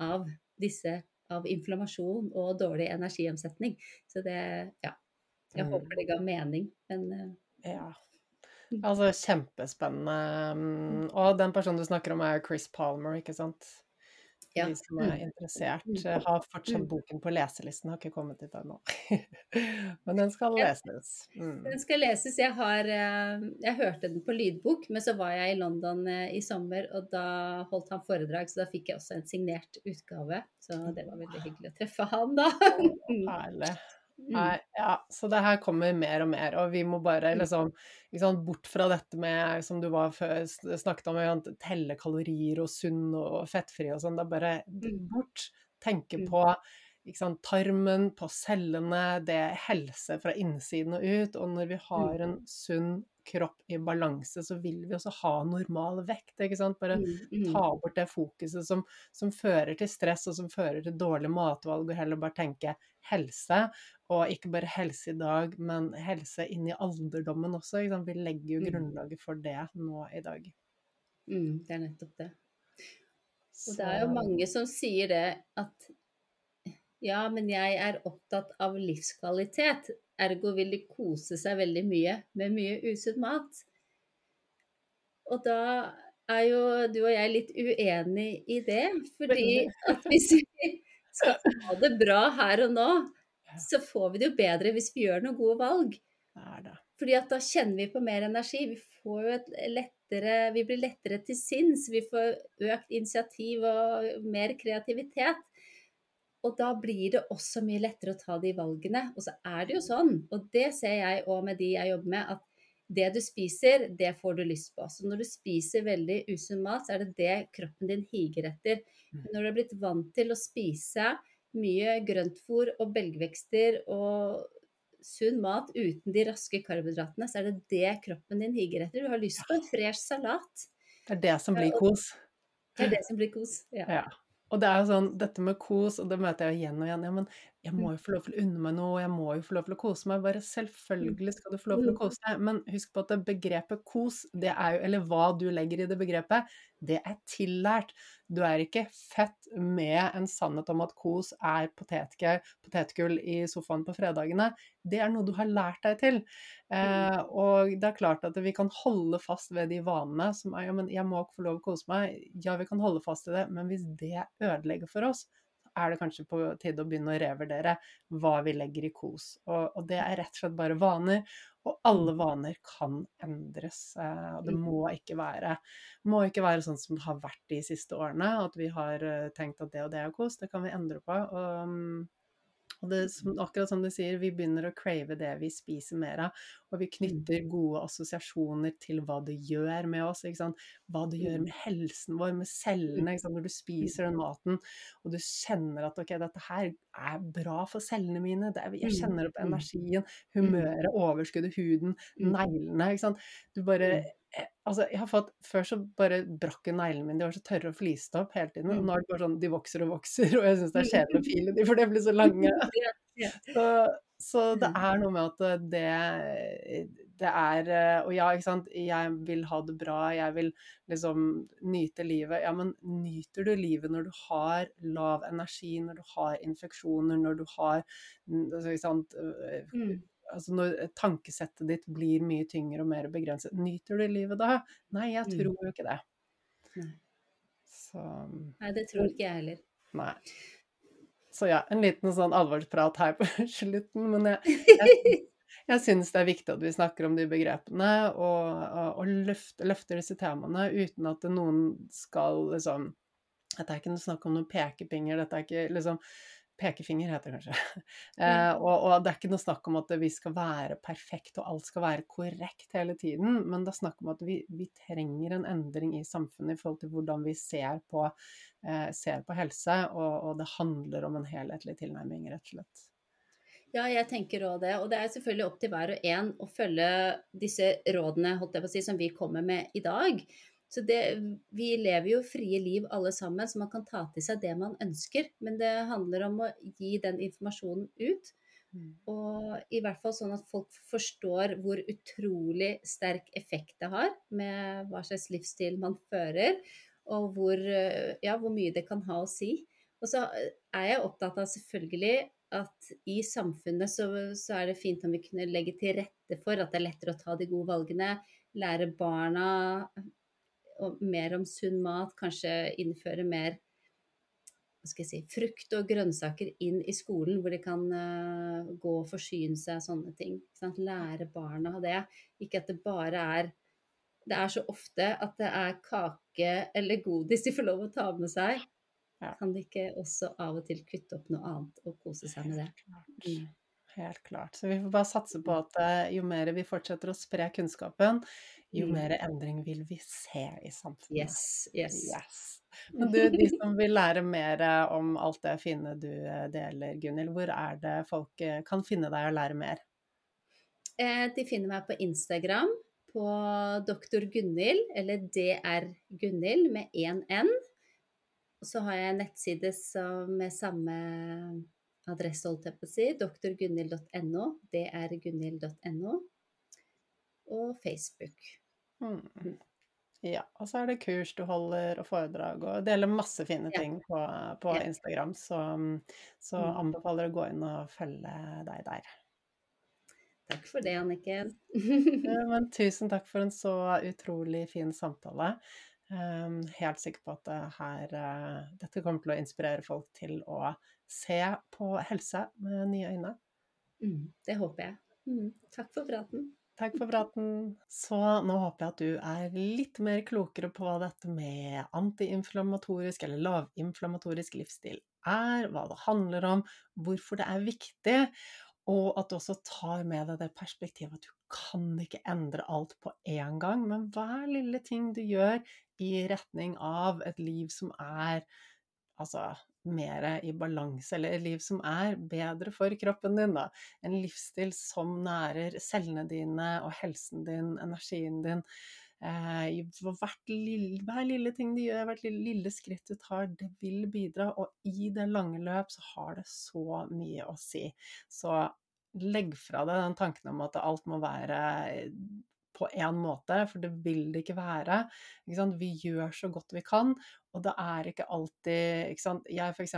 av disse av inflammasjon og dårlig energiomsetning. Så det Ja. Jeg Mm. håper det ga mening, men eh, Ja. Mm. Altså, kjempespennende. mm, Og den personen du snakker om, er Chris Palmer, ikke sant? Ja. de som er Mm. interessert. Mm. Har fortsatt Mm. boken på leselisten, har ikke kommet dit ennå. Men den skal leses. Mm. Den skal leses. Jeg har eh, Jeg hørte den på lydbok, men så var jeg i London eh, i sommer, og da holdt han foredrag, så da fikk jeg også en signert utgave. Så det var veldig hyggelig å treffe han, da. Mm. Herlig. Mm. Nei, ja, så det her kommer mer og mer, og vi må bare liksom, liksom bort fra dette med, som du var før, snakket om, å telle kalorier og sunn og fettfri og sånn. Det er bare Mm. bort. Tenke Mm. på sant, tarmen, på cellene, det er helse fra innsiden og ut. Og når vi Mm. har en sunn kropp i balanse, så vil vi også ha normal vekt. ikke sant? Bare Mm. Mm. ta bort det fokuset som, som fører til stress og som fører til dårlig matvalg, og heller bare tenke helse. Og ikke bare helse i dag, men helse inn i alderdommen også. Ikke sant? Vi legger jo Mm. grunnlaget for det nå i dag. Mm. Det er nettopp det. Og det er jo mange som sier det at ja, men jeg er opptatt av livskvalitet. Ergo vil de kose seg veldig mye med mye usunn mat. Og da er jo du og jeg litt uenig i det. Fordi at hvis vi skal ha det bra her og nå, så får vi det jo bedre hvis vi gjør noen gode valg. Fordi at da kjenner vi på mer energi. Vi får jo et lettere Vi blir lettere til sinns. Vi får økt initiativ og mer kreativitet. Og da blir det også mye lettere å ta de valgene. Og så er det jo sånn, og det ser jeg òg med de jeg jobber med, at det du spiser, det får du lyst på. Så når du spiser veldig usunn mat, så er det det kroppen din higer etter. Mm. Men når du er blitt vant til å spise mye grøntfôr og belgvekster og sunn mat uten de raske karbohydratene, så er det det kroppen din higer etter. Du har lyst på en fresh salat. Det er det som blir kos. Det er det som blir kos. Ja. Ja. Og det er jo sånn, dette med kos, og det møter jeg igjen og igjen. Ja, men jeg må Mm. jo få lov til å unne meg noe, jeg må jo få lov til å kose meg. Bare selvfølgelig skal du få lov til å Mm. kose deg, men husk på at begrepet kos, det er jo, eller hva du legger i det begrepet, det er tillært. Du er ikke født med en sannhet om at kos er potetgull, i sofaen på fredagene. Det er noe du har lært deg til. Eh, og det er klart at vi kan holde fast ved de vanene som er ja, men jeg må ikke få lov til å kose meg. Ja, vi kan holde fast i det, men hvis det ødelegger for oss, er det kanskje på tide å begynne å revurdere hva vi legger i kos. Og, og det er rett og slett bare vaner. Og alle vaner kan endres. Eh, og det må ikke være må ikke være sånn som det har vært de siste årene, at vi har eh, tenkt at det og det er kos. Det kan vi endre på. Og, mm, og det, som, akkurat som du sier, vi begynner å crave det vi spiser mer av. Og vi knytter gode assosiasjoner til hva det gjør med oss. Hva det gjør med helsen vår, med cellene. Når du spiser den maten, og du kjenner at ok, dette her er bra for cellene mine. Det er, jeg kjenner på energien, humøret, overskuddet, huden, neglene. Du bare Altså, jeg har fått Før så bare brakk jo neglene mine, de var så tørre og fliste opp hele tiden. Og nå er det bare sånn, de vokser og vokser, og jeg syns det er kjedelig å file de, for de blir så lange. Så, så det er noe med at det, det er Og ja, ikke sant, jeg vil ha det bra, jeg vil liksom nyte livet. Ja, men nyter du livet når du har lav energi, når du har infeksjoner, når du har altså, ikke sant, Mm. Altså når tankesettet ditt blir mye tyngre og mer begrenset. Nyter du livet da? Nei, jeg Mm. tror jo ikke det. Nei. Så Nei, det tror ikke jeg heller. Nei. Så ja, en liten sånn alvorsprat her på slutten, men jeg, jeg, jeg syns det er viktig at vi snakker om de begrepene og, og, og løfter, løfter disse temaene uten at noen skal liksom Dette er ikke noe snakk om noen pekepinger, dette er ikke liksom Pekefinger heter det kanskje. Eh, og, og det er ikke noe snakk om at vi skal være perfekt og alt skal være korrekt hele tiden, men det er snakk om at vi, vi trenger en endring i samfunnet i forhold til hvordan vi ser på, eh, ser på helse, og, og det handler om en helhetlig tilnærming, rett og slett. Ja, jeg tenker òg det. Og det er selvfølgelig opp til hver og en å følge disse rådene si, som vi kommer med i dag. Så det, Vi lever jo frie liv alle sammen, så man kan ta til seg det man ønsker. Men det handler om å gi den informasjonen ut. Og i hvert fall sånn at folk forstår hvor utrolig sterk effekt det har med hva slags livsstil man fører, og hvor, ja, hvor mye det kan ha å si. Og så er jeg opptatt av selvfølgelig at i samfunnet så, så, er det fint om vi kunne legge til rette for at det er lettere å ta de gode valgene. Lære barna mer om sunn mat, kanskje innføre mer si, frukt og grønnsaker inn i skolen, hvor de kan uh, gå og forsyne seg av sånne ting. Lære barna det. Ikke at det bare er Det er så ofte at det er kake eller godis de får lov å ta med seg. Ja. Kan de ikke også av og til kutte opp noe annet og kose seg med det? Mm. Helt klart. Så vi får bare satse på at eh, jo mer vi fortsetter å spre kunnskapen, jo mm. mer endring vil vi se i samfunnet. Yes, yes. yes. Men du, de som vil lære mer om alt det fine du eh, deler, Gunhild, hvor er det folk eh, kan finne deg og lære mer? De finner meg på Instagram på Dr. Gunhild, eller DR Gunhild med én N. Og så har jeg en nettside med samme adresse, holdt jeg på å si, drgunhild.no. Det er gunhild.no. Og Facebook. Mm. mm. Ja, og så er det kurs du holder og foredrag og deler masse fine ting ja. på, på ja. Instagram. Så, så mm. anbefaler å gå inn og følge deg der. Takk for det, Anniken. Men tusen takk for en så utrolig fin samtale. Um, helt sikker på at det her, uh, dette kommer til å inspirere folk til å se på helse med nye øyne. Mm, det håper jeg. Mm, takk for praten. Takk for praten. Så nå håper jeg at du er litt mer klokere på hva dette med antiinflammatorisk eller lavinflammatorisk livsstil er, hva det handler om, hvorfor det er viktig, og at du også tar med deg det perspektivet at du kan ikke endre alt på én gang, men hver lille ting du gjør i retning av et liv som er altså mer i balanse, eller et liv som er bedre for kroppen din, da. En livsstil som nærer cellene dine og helsen din, energien din. Eh, lille, hver lille ting du gjør, hvert lille, lille, skritt du tar, det vil bidra. Og i det lange løp så har det så mye å si. Så legg fra deg den tanken om at alt må være på én måte, for det vil det ikke være. Ikke vi gjør så godt vi kan, og det er ikke alltid ikke sant? Jeg f.eks.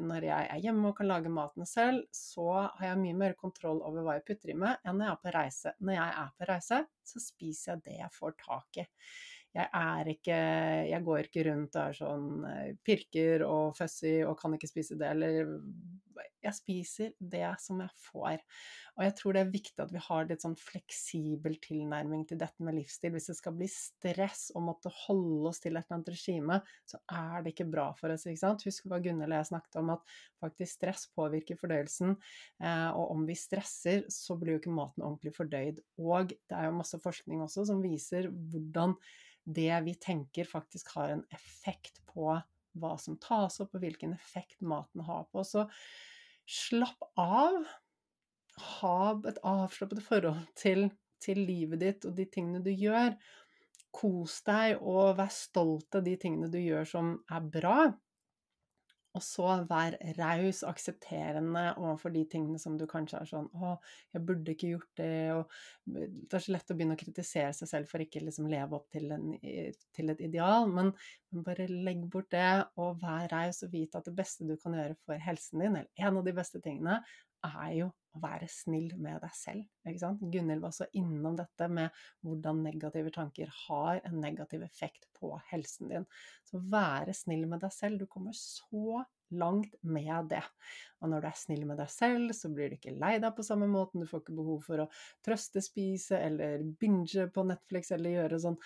når jeg er hjemme og kan lage maten selv, så har jeg mye mer kontroll over hva jeg putter i meg, enn når jeg er på reise. Når jeg er på reise, så spiser jeg det jeg får tak i. Jeg er ikke Jeg går ikke rundt og er sånn eh, pirker og fussy og kan ikke spise det, eller Jeg spiser det som jeg får. Og jeg tror det er viktig at vi har litt sånn fleksibel tilnærming til dette med livsstil. Hvis det skal bli stress å måtte holde oss til et eller annet regime, så er det ikke bra for oss. ikke sant? Husk hva Gunhild og jeg snakket om, at faktisk stress påvirker fordøyelsen. Eh, og om vi stresser, så blir jo ikke maten ordentlig fordøyd. Og det er jo masse forskning også som viser hvordan det vi tenker, faktisk har en effekt på hva som tas opp, og hvilken effekt maten har på oss. Slapp av ha et avslappet forhold til, til, livet ditt og de tingene du gjør. Kos deg og vær stolt av de tingene du gjør som er bra. Og så vær raus, aksepterende overfor de tingene som du kanskje er sånn 'Å, jeg burde ikke gjort det', og Det er så lett å begynne å kritisere seg selv for ikke liksom leve opp til, en, til et ideal, men, men, bare legg bort det, og vær raus og vite at det beste du kan gjøre for helsen din, eller en av de beste tingene, er jo å være snill med deg selv. Ikke sant? Gunhild var også innom dette med hvordan negative tanker har en negativ effekt på helsen din. Så være snill med deg selv. Du kommer så langt med det. Og når du er snill med deg selv, så blir du ikke lei deg på samme måten. Du får ikke behov for å trøstespise eller binge på Netflix eller gjøre sånn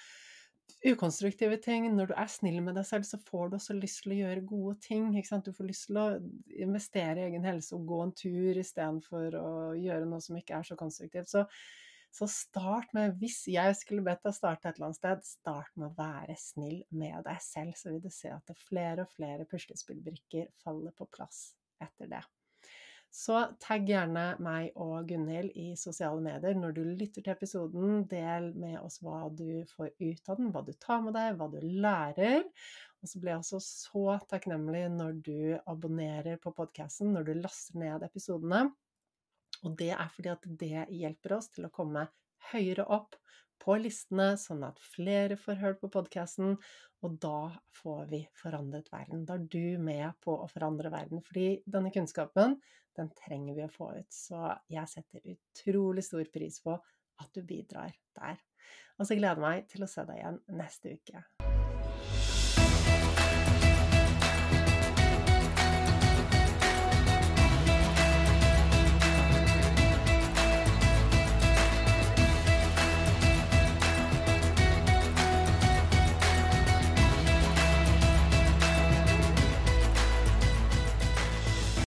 ukonstruktive ting. Når du er snill med deg selv, så får du også lyst til å gjøre gode ting. Du får lyst til å investere i egen helse og gå en tur istedenfor å gjøre noe som ikke er så konstruktivt. Så, så, start med, hvis jeg skulle bedt deg starte et eller annet sted, start med å være snill med deg selv. Så vil du se at det flere og flere puslespillbrikker faller på plass etter det. Så tagg gjerne meg og Gunhild i sosiale medier når du lytter til episoden. Del med oss hva du får ut av den, hva du tar med deg, hva du lærer. Og så blir jeg også så takknemlig når du abonnerer på podkasten, når du laster ned episodene. Og det er fordi at det hjelper oss til å komme høyere opp på listene, sånn at flere får hørt på podkasten, og da får vi forandret verden. Da er du med på å forandre verden, fordi denne kunnskapen, den trenger vi å få ut. Så jeg setter utrolig stor pris på at du bidrar der. Og så gleder jeg meg til å se deg igjen neste uke.